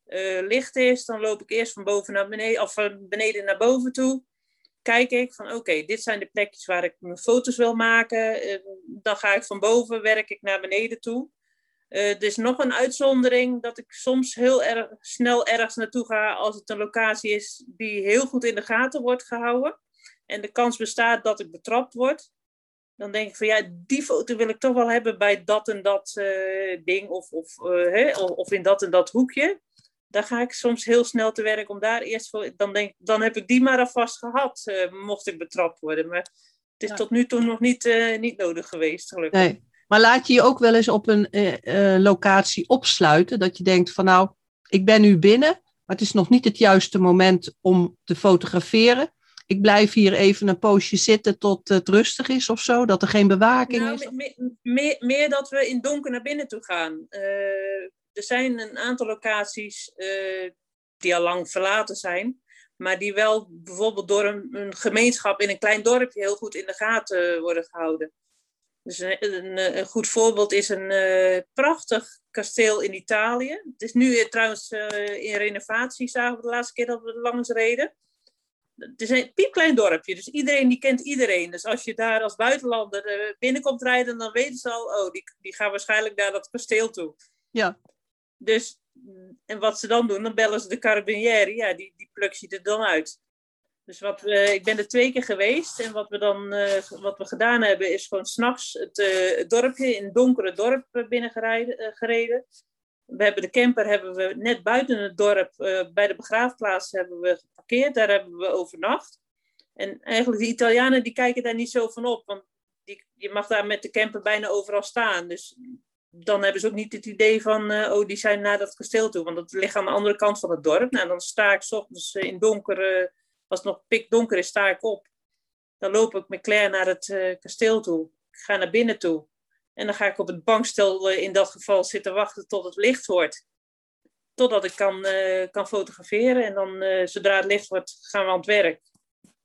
uh, licht is, dan loop ik eerst van boven naar beneden, of van beneden naar boven toe kijk ik van oké, dit zijn de plekjes waar ik mijn foto's wil maken. Uh, dan ga ik van boven, werk ik naar beneden toe. Uh, er is nog een uitzondering dat ik soms heel erg snel ergens naartoe ga als het een locatie is die heel goed in de gaten wordt gehouden. En de kans bestaat dat ik betrapt word. Dan denk ik van ja, die foto wil ik toch wel hebben bij dat en dat uh, ding of, of, hè, of in dat en dat hoekje daar ga ik soms heel snel te werk om daar eerst voor. Dan, denk, dan heb ik die maar alvast gehad, uh, mocht ik betrapt worden. Maar het is ja. tot nu toe nog niet, uh, niet nodig geweest, gelukkig.
Nee. Maar laat je je ook wel eens op een uh, locatie opsluiten, dat je denkt van nou, ik ben nu binnen, maar het is nog niet het juiste moment om te fotograferen. Ik blijf hier even een poosje zitten tot het rustig is of zo, dat er geen bewaking
nou,
is.
Meer, meer, meer, dat we in donker naar binnen toe gaan er zijn een aantal locaties uh, die al lang verlaten zijn, maar die wel bijvoorbeeld door een, een, gemeenschap in een klein dorpje heel goed in de gaten worden gehouden. Dus een, een, een goed voorbeeld is een uh, prachtig kasteel in Italië. Het is nu trouwens uh, in renovatie, zagen we de laatste keer dat we er langs reden. Het is een piepklein dorpje, dus iedereen die kent iedereen. Dus als je daar als buitenlander binnenkomt rijden, dan weten ze al, oh, die, die gaan waarschijnlijk naar dat kasteel toe.
Ja.
Dus, en wat ze dan doen, dan bellen ze de carabinieri, ja, die, die pluk je er dan uit. Dus wat we, ik ben er twee keer geweest en wat we dan uh, wat we gedaan hebben is gewoon s'nachts het, uh, het dorpje in het donkere dorp binnengereden. Uh, gereden. We hebben de camper hebben we net buiten het dorp bij de begraafplaats hebben we geparkeerd. Daar hebben we overnacht. En eigenlijk de Italianen die kijken daar niet zo van op, want die, je mag daar met de camper bijna overal staan. Dus dan hebben ze ook niet het idee van, uh, oh, die zijn naar dat kasteel toe. Want dat ligt aan de andere kant van het dorp. Nou, dan sta ik s ochtends in donker, uh, als het nog pikdonker is, sta ik op. Dan loop ik met Claire naar het kasteel toe. Ik ga naar binnen toe. En dan ga ik op het bankstel in dat geval zitten wachten tot het licht wordt. totdat ik kan, kan fotograferen. En dan, zodra het licht wordt, gaan we aan het werk.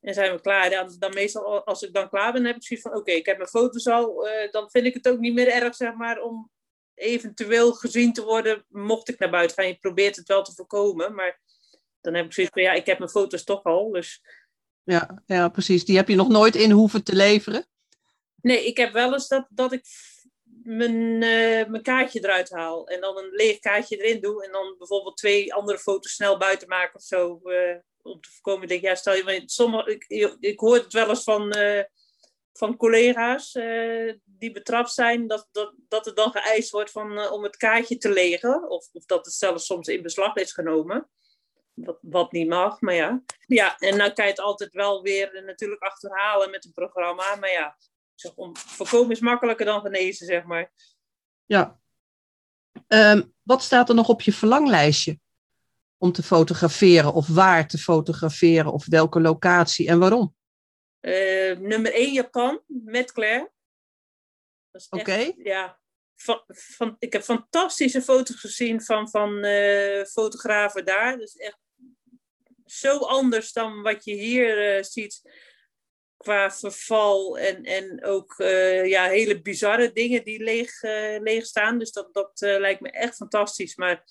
En zijn we klaar. Dan, dan meestal, als ik dan klaar ben, heb ik zoiets van: oké, ik heb mijn foto's al. dan vind ik het ook niet meer erg, zeg maar, om eventueel gezien te worden, mocht ik naar buiten gaan. Je probeert het wel te voorkomen, maar dan heb ik zoiets van: ja, ik heb mijn foto's toch al. Dus
ja, ja, precies. Die heb je nog nooit in hoeven te leveren?
Nee, ik heb wel eens dat, dat ik mijn, uh, mijn kaartje eruit haal en dan een leeg kaartje erin doe en dan bijvoorbeeld twee andere foto's snel buiten maken of zo. Uh, om te voorkomen, denk ja, stel je, ik, ik hoor het wel eens van, uh, van collega's die betrapt zijn, dat, dat, dat er dan geëist wordt van, om het kaartje te legen, of, of dat het zelfs soms in beslag is genomen. Wat, wat niet mag, maar ja. Ja, en dan kan je het altijd wel weer natuurlijk achterhalen met een programma. Maar ja, zeg, om, voorkomen is makkelijker dan genezen, zeg maar.
Ja. Um, wat staat er nog op je verlanglijstje? Om te fotograferen of waar te fotograferen of welke locatie en waarom?
Uh, nummer 1 Japan met Claire.
Oké.
Ja, van, van, ik heb fantastische foto's gezien van, van uh, fotografen daar. Dus echt zo anders dan wat je hier uh, ziet qua verval en, en ook uh, ja, hele bizarre dingen die leeg, uh, leeg staan. Dus dat, dat lijkt me echt fantastisch. Maar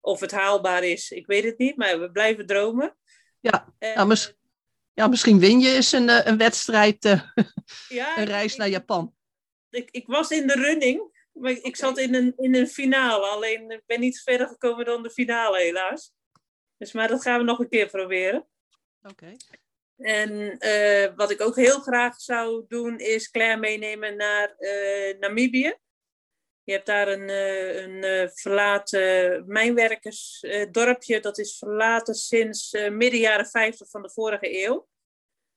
of het haalbaar is, ik weet het niet. Maar we blijven dromen.
Ja, en, nou, mis ja misschien win je eens een, een wedstrijd, ja, een reis naar Japan.
Ik, ik was in de running. Maar ik zat in een, in een finale. Alleen ik ben niet verder gekomen dan de finale, helaas. Dus, maar dat gaan we nog een keer proberen.
Oké.
En uh, wat ik ook heel graag zou doen, is Claire meenemen naar uh, Namibië. Je hebt daar een, uh, een verlaten mijnwerkersdorpje. dat is verlaten sinds midden jaren 50 van de vorige eeuw.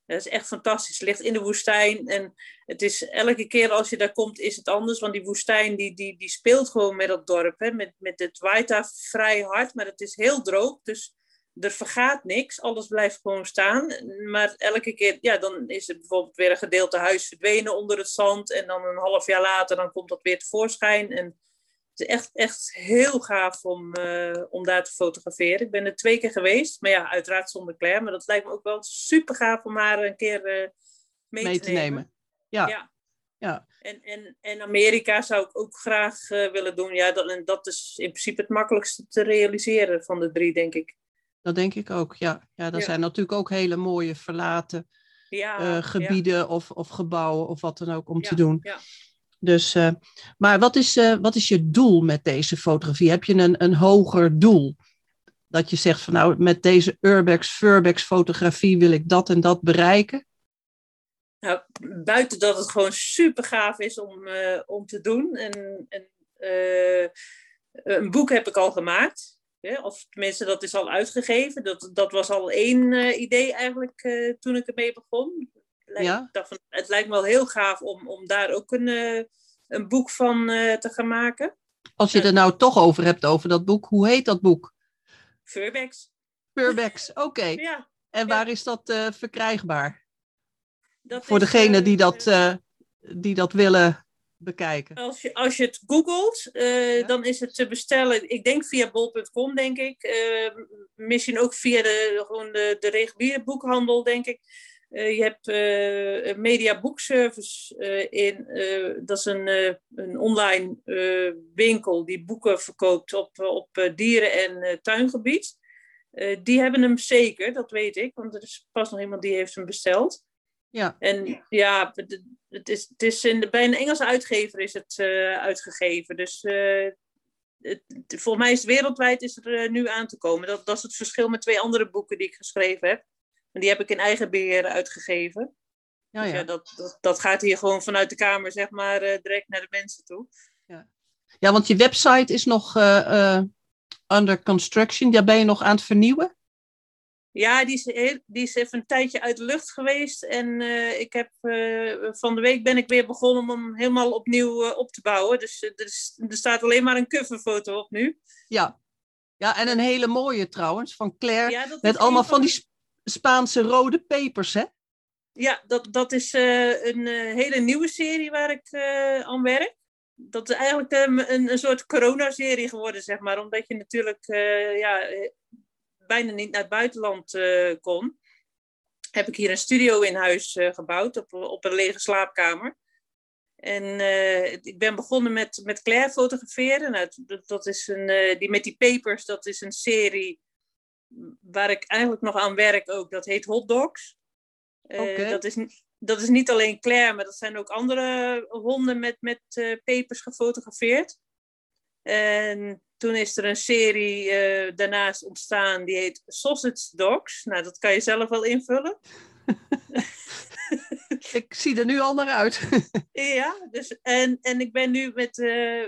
Dat is echt fantastisch. Het ligt in de woestijn. En het is elke keer als je daar komt, is het anders. Want die woestijn die, die, die speelt gewoon met dat dorp. Hè. Met, met het waait daar vrij hard, maar het is heel droog. Dus er vergaat niks. Alles blijft gewoon staan. Maar elke keer, ja, dan is er bijvoorbeeld weer een gedeelte huis verdwenen onder het zand. En dan een half jaar later, dan komt dat weer tevoorschijn. En het is echt, echt heel gaaf om, uh, om daar te fotograferen. Ik ben er twee keer geweest, maar ja, uiteraard zonder Claire. Maar dat lijkt me ook wel super gaaf om haar een keer uh, mee, mee, te, nemen. nemen.
Ja. ja.
ja. En, en, en Amerika zou ik ook graag uh, willen doen. Ja, dat, en dat is in principe het makkelijkste te realiseren van de drie, denk ik.
Dat denk ik ook, ja. Ja, er ja. zijn natuurlijk ook hele mooie verlaten ja, gebieden Of, of gebouwen of wat dan ook om te doen.
Ja.
Dus, uh, maar wat is, uh, wat is je doel met deze fotografie? Heb je een, een hoger doel? Dat je zegt van nou, met deze Urbex, Furbex fotografie wil ik dat en dat bereiken?
Nou, buiten dat het gewoon super gaaf is om, om te doen. En, en een boek heb ik al gemaakt. Of tenminste, dat is al uitgegeven. Dat, dat was al één idee eigenlijk toen ik ermee begon ja. van, het lijkt me wel heel gaaf om, om daar ook een, uh, een boek van te gaan maken.
Als je er nou toch over hebt, over dat boek, hoe heet dat boek?
Furbex.
Furbex, oké. Okay.
Ja.
En waar is dat verkrijgbaar? Dat Voor degene die, dat, die dat willen bekijken.
Als je, als je het googelt, ja. dan is het te bestellen. Ik denk via bol.com, denk ik. misschien ook via de, gewoon de, de reguliere boekhandel, denk ik. Uh, je hebt Media Book Service in. dat is een, een online winkel die boeken verkoopt op, op dieren- en tuingebied. die hebben hem zeker, dat weet ik, want er is pas nog iemand die heeft hem besteld.
Ja.
En ja, het, is, het is in de, bij een Engelse uitgever is het uitgegeven. Dus het, volgens mij is het wereldwijd is er nu aan te komen. Dat, dat is het verschil met twee andere boeken die ik geschreven heb. En die heb ik in eigen beheer uitgegeven.
Ja, dus ja.
ja dat, dat, dat, gaat hier gewoon vanuit de kamer, zeg maar, uh, direct naar de mensen toe.
Ja, ja want je website is nog uh, uh, under construction. Daar ben je nog aan het vernieuwen?
Ja, die is, heel, die is even een tijdje uit de lucht geweest. En ik heb, van de week ben ik weer begonnen om hem helemaal opnieuw op te bouwen. Dus er, er staat alleen maar een coverfoto op nu.
Ja, ja, en een hele mooie trouwens, van Claire. Ja, met allemaal van die Spaanse rode pepers, hè?
Ja, dat, dat is een hele nieuwe serie waar ik aan werk. dat is eigenlijk een, een soort coronaserie geworden, zeg maar. Omdat je natuurlijk ja, bijna niet naar het buitenland kon. Heb ik hier een studio in huis gebouwd op, op een lege slaapkamer. En ik ben begonnen met, met Claire fotograferen. Nou, dat, dat, is een, die met die papers, dat is een serie waar ik eigenlijk nog aan werk ook. Dat heet Hot Dogs. Uh, dat, is, dat is niet alleen Claire, maar dat zijn ook andere honden met, met pepers gefotografeerd. En toen is er een serie uh, daarnaast ontstaan, die heet Sausage Dogs. Nou, dat kan je zelf wel invullen.
ik zie er nu al naar uit.
ja, dus, en, en ik ben nu met,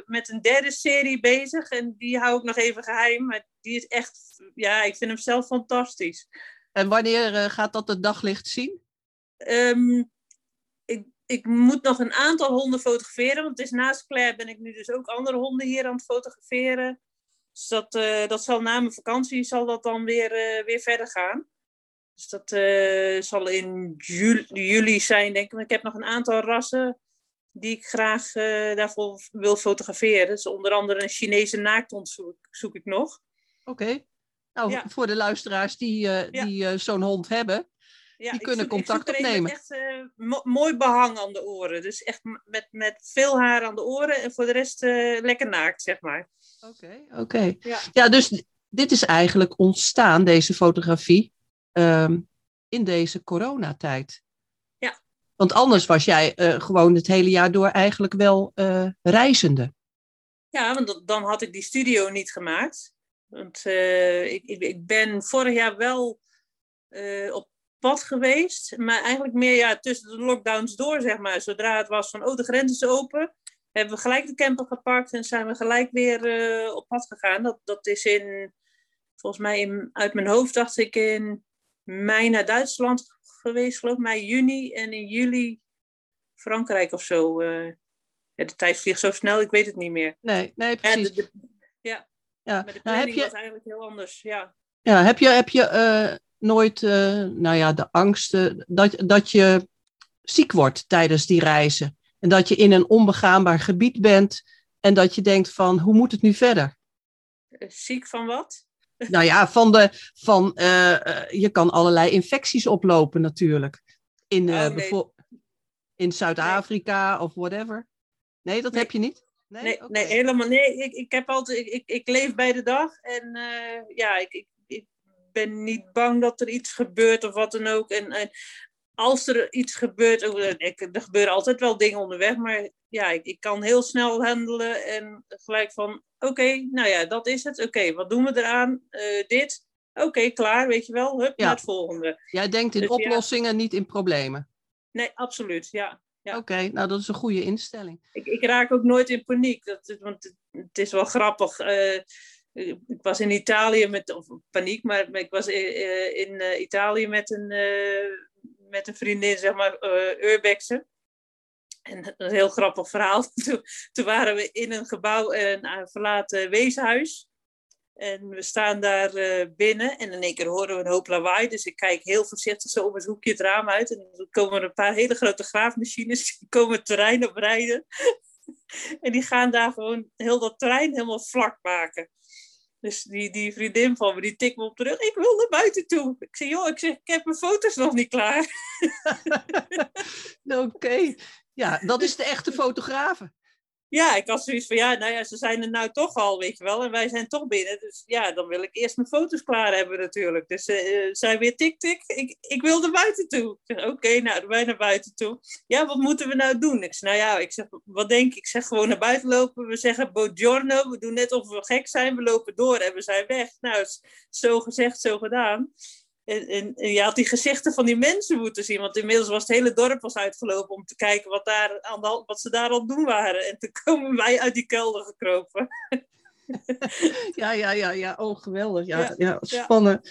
met een derde serie bezig. En die hou ik nog even geheim. Maar die is echt, ja, ik vind hem zelf fantastisch.
En wanneer gaat dat het daglicht zien?
Ehm, ik, moet nog een aantal honden fotograferen, want het is naast Claire ben ik nu dus ook andere honden hier aan het fotograferen. Dus dat, uh, dat zal na mijn vakantie zal dat dan weer, uh, weer verder gaan. Dus dat uh, zal in juli, juli, zijn, denk ik. ik heb nog een aantal rassen die ik graag daarvoor wil fotograferen. Dus onder andere een Chinese naakthond zoek, zoek ik nog.
Oké. Nou, ja. voor de luisteraars die, die zo'n hond hebben, ja, die kunnen contact opnemen.
echt uh, mooi behang aan de oren. Dus echt met, met veel haar aan de oren en voor de rest uh, lekker naakt, zeg maar.
Oké, oké. Ja. ja, dus dit is eigenlijk ontstaan, deze fotografie, um, in deze coronatijd.
Ja.
Want anders was jij uh, gewoon het hele jaar door eigenlijk wel reizende.
Ja, want dan had ik die studio niet gemaakt. Want ik, ik, ik ben vorig jaar wel op pad geweest. Maar eigenlijk meer ja, tussen de lockdowns door, zeg maar. Zodra het was van, oh, de grens is open, hebben we gelijk de camper gepakt en zijn we gelijk weer uh, op pad gegaan. Dat, dat is in, volgens mij in, uit mijn hoofd dacht ik in mei naar Duitsland geweest, geloof ik, mei, juni. En in juli Frankrijk of zo. Uh, ja, de tijd vliegt zo snel, ik weet het niet meer.
Nee, nee, precies.
Ja, de, de, ja. ja. Maar de planning nou, je... was eigenlijk heel anders, ja.
Ja, heb je, heb je uh, nooit, uh, nou ja, de angsten, dat, dat je ziek wordt tijdens die reizen. En dat je in een onbegaanbaar gebied bent en dat je denkt van, hoe moet het nu verder?
Eh, ziek van wat?
Nou ja, van de, van, uh, je kan allerlei infecties oplopen natuurlijk. In, uh, oh, nee. in Zuid-Afrika nee. of whatever. Nee, dat
nee.
heb je niet?
Nee, nee, okay. nee helemaal nee. Ik, ik, heb altijd, ik, ik, ik leef bij de dag en uh, ja, ik, ik, ben niet bang dat er iets gebeurt of wat dan ook. En, en als er iets gebeurt, oh, ik, er gebeuren altijd wel dingen onderweg, maar ja, ik, ik kan heel snel handelen en gelijk van, oké, nou ja, dat is het. Oké, wat doen we eraan? Uh, dit. Oké, klaar, weet je wel. Hup, ja. naar het volgende.
Jij denkt in dus, oplossingen, ja. niet in problemen.
Nee, absoluut, ja. ja.
Oké, nou dat is een goede instelling.
Ik, ik raak ook nooit in paniek, dat, want het, het is wel grappig. Uh, ik was in Italië met, of paniek, maar ik was in, in uh, Italië met een, met een vriendin, zeg maar, Urbexen. En een heel grappig verhaal. Toen, waren we in een gebouw, een verlaten weeshuis. En we staan daar binnen en in één keer horen we een hoop lawaai. Dus ik kijk heel voorzichtig zo om het hoekje het raam uit. En dan komen er een paar hele grote graafmachines. Die komen terrein op rijden. En die gaan daar gewoon heel dat terrein helemaal vlak maken. Dus die, die vriendin van me, die tikt me op de rug. Ik wil naar buiten toe. Ik zeg, joh, ik, zeg, ik heb mijn foto's nog niet klaar.
Oké. Ja, dat is de echte fotografe
ja, ik had zoiets van, ja, nou ja, ze zijn er nou toch al, weet je wel. En wij zijn toch binnen. Dus ja, dan wil ik eerst mijn foto's klaar hebben natuurlijk. Dus uh, zij weer tik, tik. Ik, ik wil naar buiten toe. Oké, okay, nou, wij naar buiten toe. Ja, wat moeten we nou doen? Ik zeg, nou ja, ik zeg, wat denk ik? Ik zeg gewoon naar buiten lopen. We zeggen buongiorno. We doen net of we gek zijn. We lopen door en we zijn weg. Nou, zo gezegd, zo gedaan. En, en, en, je had die gezichten van die mensen moeten zien. Want inmiddels was het hele dorp was uitgelopen om te kijken wat, daar aan de, wat ze daar al doen waren. En toen komen wij uit die kelder gekropen.
ja, ja, ja, ja. Oh, geweldig. Ja, ja, ja spannend.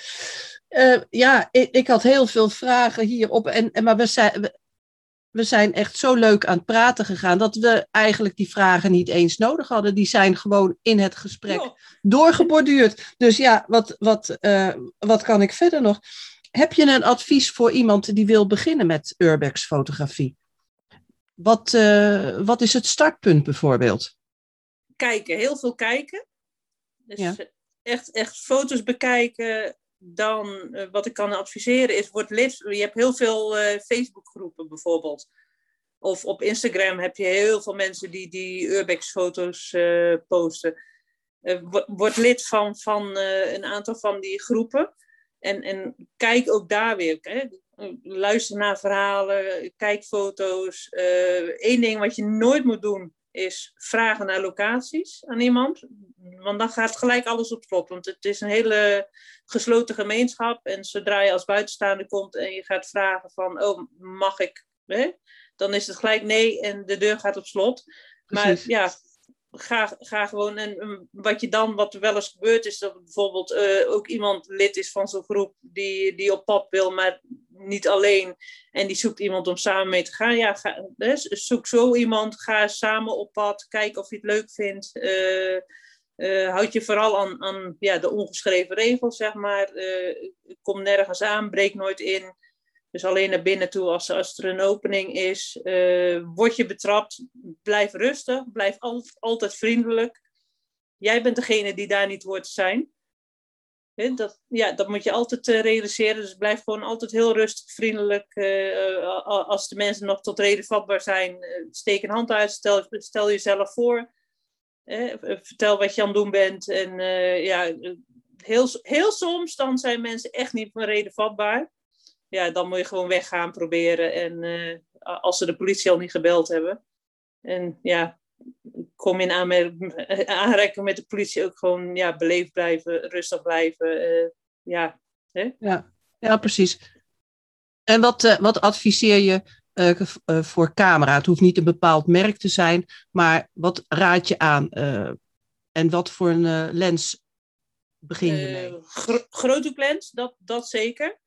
Ja, uh, ja ik, ik, had heel veel vragen hierop. En, en, maar we zijn, we zijn echt zo leuk aan het praten gegaan dat we eigenlijk die vragen niet eens nodig hadden. Die zijn gewoon in het gesprek oh. doorgeborduurd. Dus ja, wat, wat, uh, wat kan ik verder nog? Heb je een advies voor iemand die wil beginnen met urbex fotografie? wat, wat is het startpunt bijvoorbeeld?
Kijken, heel veel kijken. Dus echt, echt foto's bekijken. Dan, wat ik kan adviseren is, word lid. Je hebt heel veel Facebookgroepen bijvoorbeeld. Of op Instagram heb je heel veel mensen die, die Urbex-foto's uh, posten. Uh, word lid van, van uh, een aantal van die groepen. En, en kijk ook daar weer. Hè? Luister naar verhalen, kijk foto's. Eén ding wat je nooit moet doen is vragen naar locaties aan iemand. Want dan gaat gelijk alles op slot. Want het is een hele gesloten gemeenschap. En zodra je als buitenstaander komt en je gaat vragen van... oh, mag ik... Hè? dan is het gelijk nee en de deur gaat op slot. Maar ja, ga, gewoon. En wat je dan, wat er wel eens gebeurt, is dat bijvoorbeeld uh, ook iemand lid is van zo'n groep die, die op pad wil, maar niet alleen. En die zoekt iemand om samen mee te gaan. Ja, ga, zoek zo iemand, ga samen op pad, kijk of je het leuk vindt. Uh, uh, houd je vooral aan, aan ja, de ongeschreven regels, zeg maar. kom nergens aan, breek nooit in. Dus alleen naar binnen toe als, er een opening is. Uh, word je betrapt, blijf rustig, blijf altijd vriendelijk. Jij bent degene die daar niet hoort te zijn. dat, ja, dat moet je altijd uh, realiseren. Dus blijf gewoon altijd heel rustig, vriendelijk. Uh, als de mensen nog tot reden vatbaar zijn, steek een hand uit, stel, stel jezelf voor. vertel wat je aan het doen bent. En ja, heel, heel soms dan zijn mensen echt niet van reden vatbaar ja, dan moet je gewoon weggaan proberen. En uh, als ze de politie al niet gebeld hebben. En ja, kom in aanraking met de politie ook gewoon ja, beleefd blijven, rustig blijven. Uh, ja, hè?
ja. ja, precies. En wat, uh, wat adviseer je uh, voor camera? Het hoeft niet een bepaald merk te zijn, maar wat raad je aan? en wat voor een lens begin je mee?
Gro groothoeklens, dat, dat zeker.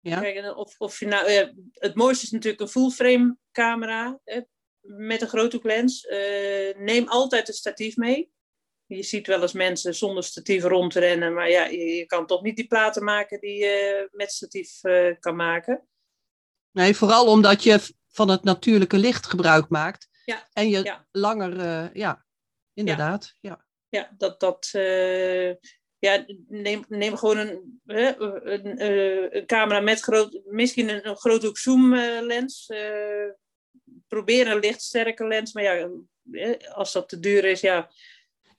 Ja. Kijk, of, of je nou, het mooiste is natuurlijk een full-frame camera hè, met een groothoeklens. Uh, neem altijd een statief mee. Je ziet wel eens mensen zonder statief rondrennen, maar ja, je, je kan toch niet die platen maken die je met statief uh, kan maken.
Nee, vooral omdat je van het natuurlijke licht gebruik maakt. Ja. En je langer, uh, ja, inderdaad. Ja,
ja. dat, dat, ja, neem, neem gewoon een, een, eh, een, camera met groot, misschien een, een groothoek zoom lens. Uh, probeer een lichtsterke lens, maar ja, als dat te duur is, ja.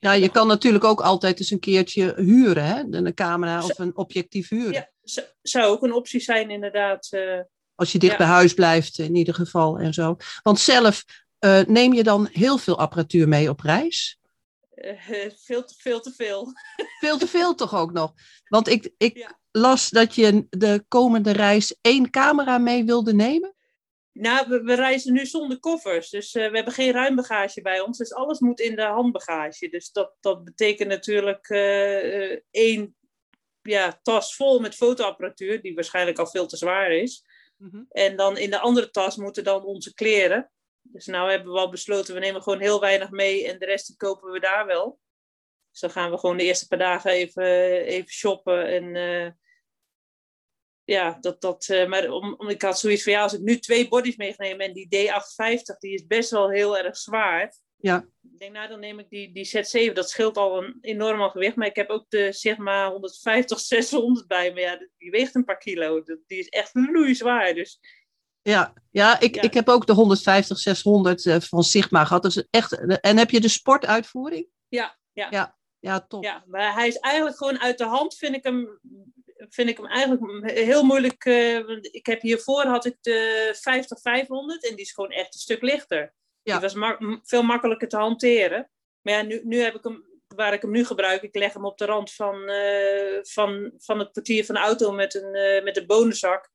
Ja, je kan natuurlijk ook altijd eens een keertje huren, hè? Een camera of een objectief huren.
Ja, zou ook een optie zijn, inderdaad. Uh,
als je dicht bij huis blijft, in ieder geval en zo. Want zelf neem je dan heel veel apparatuur mee op reis?
Uh, veel, te, veel te veel.
Veel te veel toch ook nog? Want ik, ik las dat je de komende reis één camera mee wilde nemen.
Nou, we, we reizen nu zonder koffers. Dus uh, we hebben geen ruimbagage bij ons. Dus alles moet in de handbagage. Dus dat, dat betekent natuurlijk uh, één ja, tas vol met fotoapparatuur, die waarschijnlijk al veel te zwaar is. Mm -hmm. En dan in de andere tas moeten dan onze kleren. Dus nou hebben we al besloten, we nemen gewoon heel weinig mee en de rest kopen we daar wel. Dus dan gaan we gewoon de eerste paar dagen even, even shoppen. En uh, ja, dat, dat, uh, maar om, om, ik had zoiets van, ja, als ik nu twee bodies meegeneem en die D850, die is best wel heel erg zwaar.
Ja.
Ik denk, nou, dan neem ik die, die Z7, dat scheelt al een enorm gewicht. Maar ik heb ook de, zeg maar, 150, 600 bij me. Ja, die weegt een paar kilo. Die is echt zwaar. Dus
ja, ja, ik, ik heb ook de 150, 600 uh, van Sigma gehad. Dus echt, en heb je de sportuitvoering?
Ja, ja.
Ja, ja top.
Ja, maar hij is eigenlijk gewoon uit de hand, vind ik hem, vind ik hem eigenlijk heel moeilijk. Uh, ik heb hiervoor had ik de 50, 500 en die is gewoon echt een stuk lichter. Ja. Die was ma veel makkelijker te hanteren. Maar ja, nu, nu heb ik hem, waar ik hem nu gebruik, ik leg hem op de rand van, uh, van, van het portier van de auto met een, uh, met een bonenzak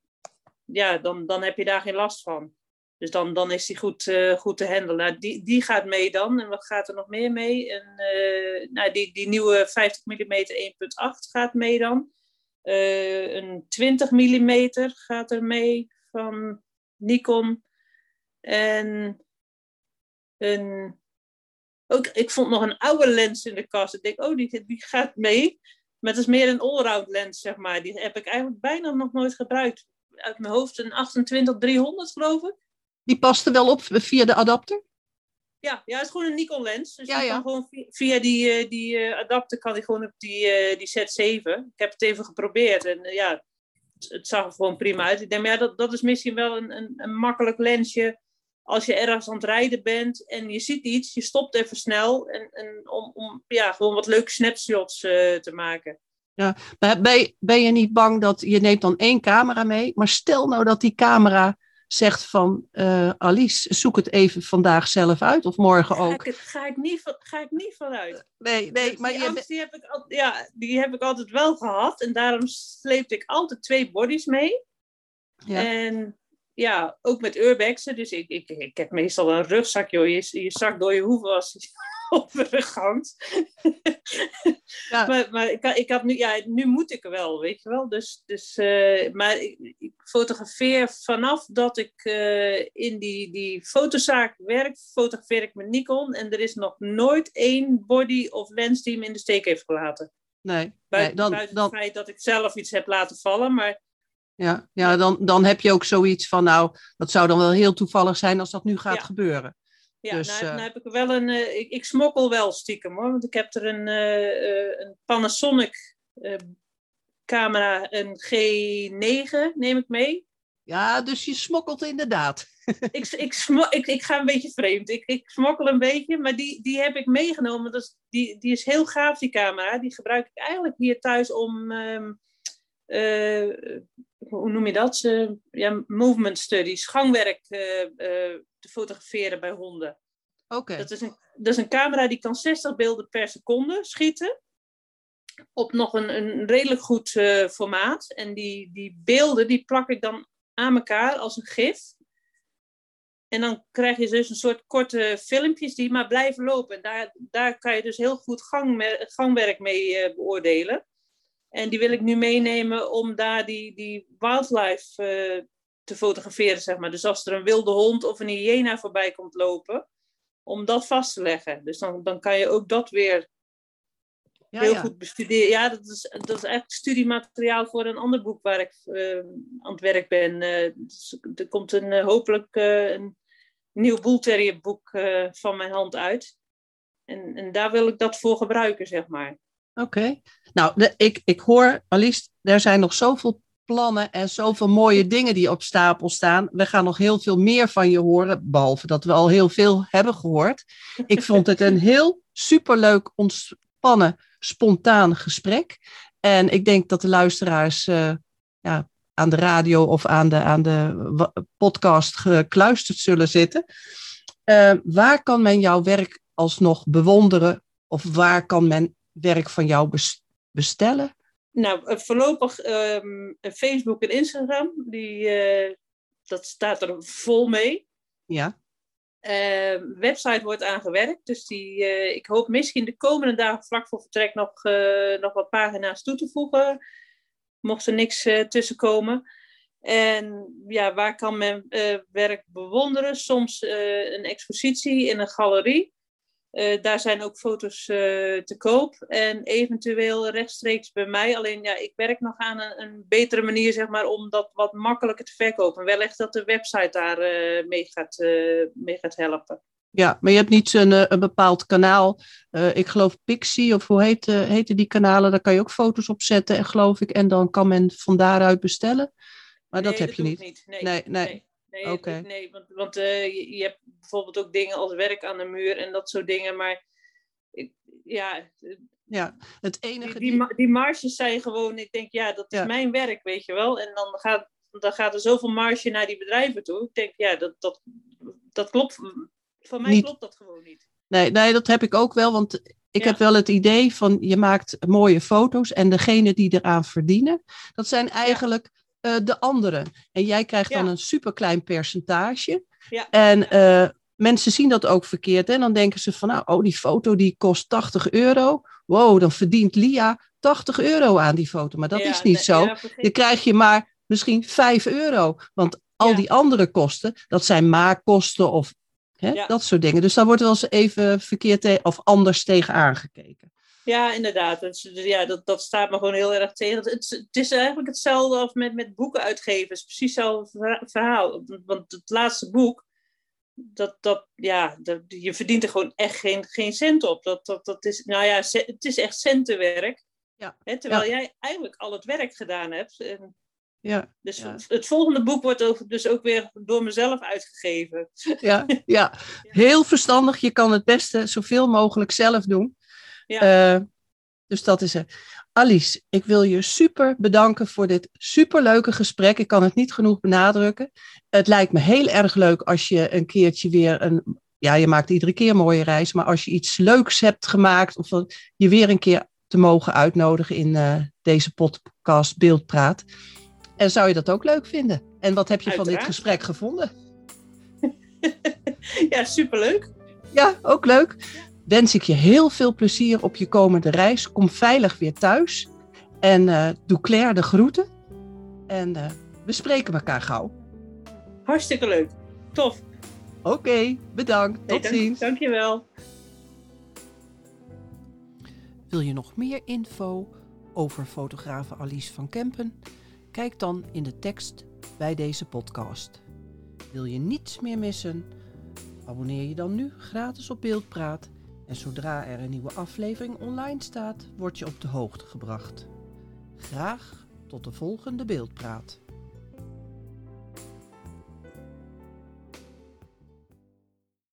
ja, dan, dan heb je daar geen last van. Dus dan, dan is die goed, uh, goed te handelen. Nou, die, die gaat mee dan. En wat gaat er nog meer mee? En, uh, nou, die, die nieuwe 50 mm 1.8 gaat mee dan. Uh, een 20 mm gaat er mee van Nikon. En een, ook, ik vond nog een oude lens in de kast. Ik denk, oh, die, die gaat mee. Maar het is meer een allround lens, zeg maar. Die heb ik eigenlijk bijna nog nooit gebruikt uit mijn hoofd een 28 300 geloof ik.
Die past er wel op via de adapter?
Ja, ja, het is gewoon een Nikon lens. Dus
Ja,
kan gewoon via, via die, eh, die eh, adapter kan hij gewoon op die, eh, die Z7. Ik heb het even geprobeerd en ja, het, het zag er gewoon prima uit. Ik denk, ja, dat, dat is misschien wel een, een, een makkelijk lensje als je ergens aan het rijden bent en je ziet iets, je stopt even snel en, en om, om ja, gewoon wat leuke snapshots te maken.
Maar ben je, ben je niet bang dat je neemt dan één camera mee, maar stel nou dat die camera zegt van eh, Alice, zoek het even vandaag zelf uit of morgen
Ga ik,
ook.
ga, ik niet, van- ga ik niet vanuit.
Nee, nee,
Dus
maar
die
je,
angst die heb, ik al, ja, die heb ik altijd wel gehad. En daarom sleepte ik altijd twee bodies mee.
Ja.
En ja, ook met urbexen. Dus ik, ik, ik heb meestal een rugzak, joh. Je, je zak door je hoeven als op de.
Ja.
Maar, maar ik, ik had nu, ja, nu moet ik wel, weet je wel. Dus, dus, eh, maar ik, ik fotografeer vanaf dat ik eh, in die, die fotozaak werk, fotografeer ik met Nikon. En er is nog nooit één body of lens die me in de steek heeft gelaten.
nee,
Buiten,
nee, dan,
buiten
dan,
het feit dat ik zelf iets heb laten vallen. Maar
ja, ja, dan, dan heb je ook zoiets van, nou, dat zou dan wel heel toevallig zijn als dat nu gaat
Ja.
gebeuren.
Ja,
Dus,
nou, nou heb ik wel een. eh, ik, ik smokkel wel stiekem hoor. Want ik heb er een, eh, een Panasonic camera, een G9 neem ik mee.
Ja, dus je smokkelt inderdaad.
ik, ik, ik, ik ga een beetje vreemd. Ik, ik smokkel een beetje, maar die, die heb ik meegenomen. Dat is, die, die is heel gaaf, die camera. Die gebruik ik eigenlijk hier thuis om. ehm, eh, hoe noem je dat? Ja, movement studies, gangwerk te fotograferen bij honden.
Oké,
Dat, is een, dat is een camera die kan 60 beelden per seconde schieten. Op nog een, een redelijk goed eh, formaat. En die, die beelden die plak ik dan aan elkaar als een gif. En dan krijg je dus een soort korte filmpjes die maar blijven lopen. En daar, daar kan je dus heel goed gangmer- gangwerk mee eh, beoordelen. En die wil ik nu meenemen om daar die, die wildlife eh, te fotograferen, zeg maar. Dus als er een wilde hond of een hyena voorbij komt lopen, om dat vast te leggen. Dus dan, dan kan je ook dat weer
ja,
heel
ja.
goed bestuderen. Ja, dat is, dat is eigenlijk studiemateriaal voor een ander boek waar ik eh, aan het werk ben. Eh, dus er komt een, eh, hopelijk een nieuw Bull boek eh, van mijn hand uit. En, en daar wil ik dat voor gebruiken, zeg maar.
Oké. Nou, de, ik, ik hoor, Alice, er zijn nog zoveel plannen en zoveel mooie dingen die op stapel staan. We gaan nog heel veel meer van je horen, behalve dat we al heel veel hebben gehoord. Ik vond het een heel superleuk, ontspannen, spontaan gesprek. En ik denk dat de luisteraars eh, ja, aan de radio of aan de, aan de podcast gekluisterd zullen zitten. Eh, waar kan men jouw werk alsnog bewonderen? Of waar kan men werk van jou bes- bestellen?
Nou, eh, voorlopig ehm, Facebook en Instagram, die, eh, dat staat er vol mee.
Ja,
Eh, website wordt aangewerkt, dus die, eh, ik hoop misschien de komende dagen vlak voor vertrek nog, nog wat pagina's toe te voegen, mocht er niks tussen komen. En ja, waar kan men werk bewonderen? Soms een expositie in een galerie. Eh, daar zijn ook foto's eh, te koop en eventueel rechtstreeks bij mij. Alleen ja, ik werk nog aan een, een betere manier zeg maar, om dat wat makkelijker te verkopen. Wellicht dat de website daar eh, mee, gaat, mee gaat helpen.
ja maar je hebt niet een, een bepaald kanaal. Ik geloof Pixie, of hoe heet, heten die kanalen? Daar kan je ook foto's op zetten, en geloof ik. En dan kan men van daaruit bestellen. Maar dat heb je niet.
ik niet. Nee,
Nee, nee.
nee. Nee, nee, want, want eh, je, je hebt bijvoorbeeld ook dingen als werk aan de muur en dat soort dingen. Maar ik, ja,
Ja, het enige...
die, die marges zijn gewoon, ik denk, ja, dat is
Ja.
mijn werk, weet je wel. En dan gaat, dan gaat er zoveel marge naar die bedrijven toe. Ik denk, ja, dat, dat, dat klopt. Voor mij
Niet.
klopt dat gewoon niet.
Nee, nee, dat heb ik ook wel, want ik
Ja.
heb wel het idee van je maakt mooie foto's en degene die eraan verdienen, dat zijn eigenlijk eh, de anderen. En jij krijgt dan een superklein percentage.
Ja.
En eh, mensen zien dat ook verkeerd. En dan denken ze van, nou, oh, die foto die kost 80 euro. Wow, dan verdient Lia 80 euro aan die foto. Maar dat
Ja,
is niet
nee,
zo. Dan krijg je maar misschien 5 euro. Want al die andere kosten, dat zijn maakkosten of hè, dat soort dingen. Dus daar wordt wel eens even verkeerd of anders tegen aangekeken.
Ja, inderdaad. Dus ja, dat, dat staat me gewoon heel erg tegen. Het, het, is eigenlijk hetzelfde als met, met boeken uitgeven. Het is precies hetzelfde verha- verhaal. Want het laatste boek, dat, dat, ja, dat, je verdient er gewoon echt geen, geen cent op. Dat, dat, dat is, nou ja, het is echt centenwerk. Ja. Hè, terwijl jij eigenlijk al het werk gedaan hebt. En ja, dus het volgende boek wordt dus ook weer door mezelf uitgegeven.
Ja, ja, heel verstandig. Je kan het beste zoveel mogelijk zelf doen. Ja. Uh, dus dat is het. Alice, ik wil je super bedanken voor dit superleuke gesprek. Ik kan het niet genoeg benadrukken. Het lijkt me heel erg leuk als je een keertje weer een. Ja, je maakt iedere keer een mooie reis. Maar als je iets leuks hebt gemaakt. of je weer een keer te mogen uitnodigen in uh, deze podcast Beeldpraat. En zou je dat ook leuk vinden? En wat heb je van dit gesprek gevonden?
ja, superleuk.
Ja, ook leuk. Wens ik je heel veel plezier op je komende reis. Kom veilig weer thuis. En uh, doe Claire de groeten. En uh, we spreken elkaar gauw.
Hartstikke leuk. Tof.
Oké, bedankt. Tot
hey,
dank, ziens.
Dankjewel.
Wil je nog meer info over fotografe Alice van Kempen? Kijk dan in de tekst bij deze podcast. Wil je niets meer missen? Abonneer je dan nu gratis op Beeldpraat en zodra er een nieuwe aflevering online staat, word je op de hoogte gebracht. Graag tot de volgende Beeldpraat.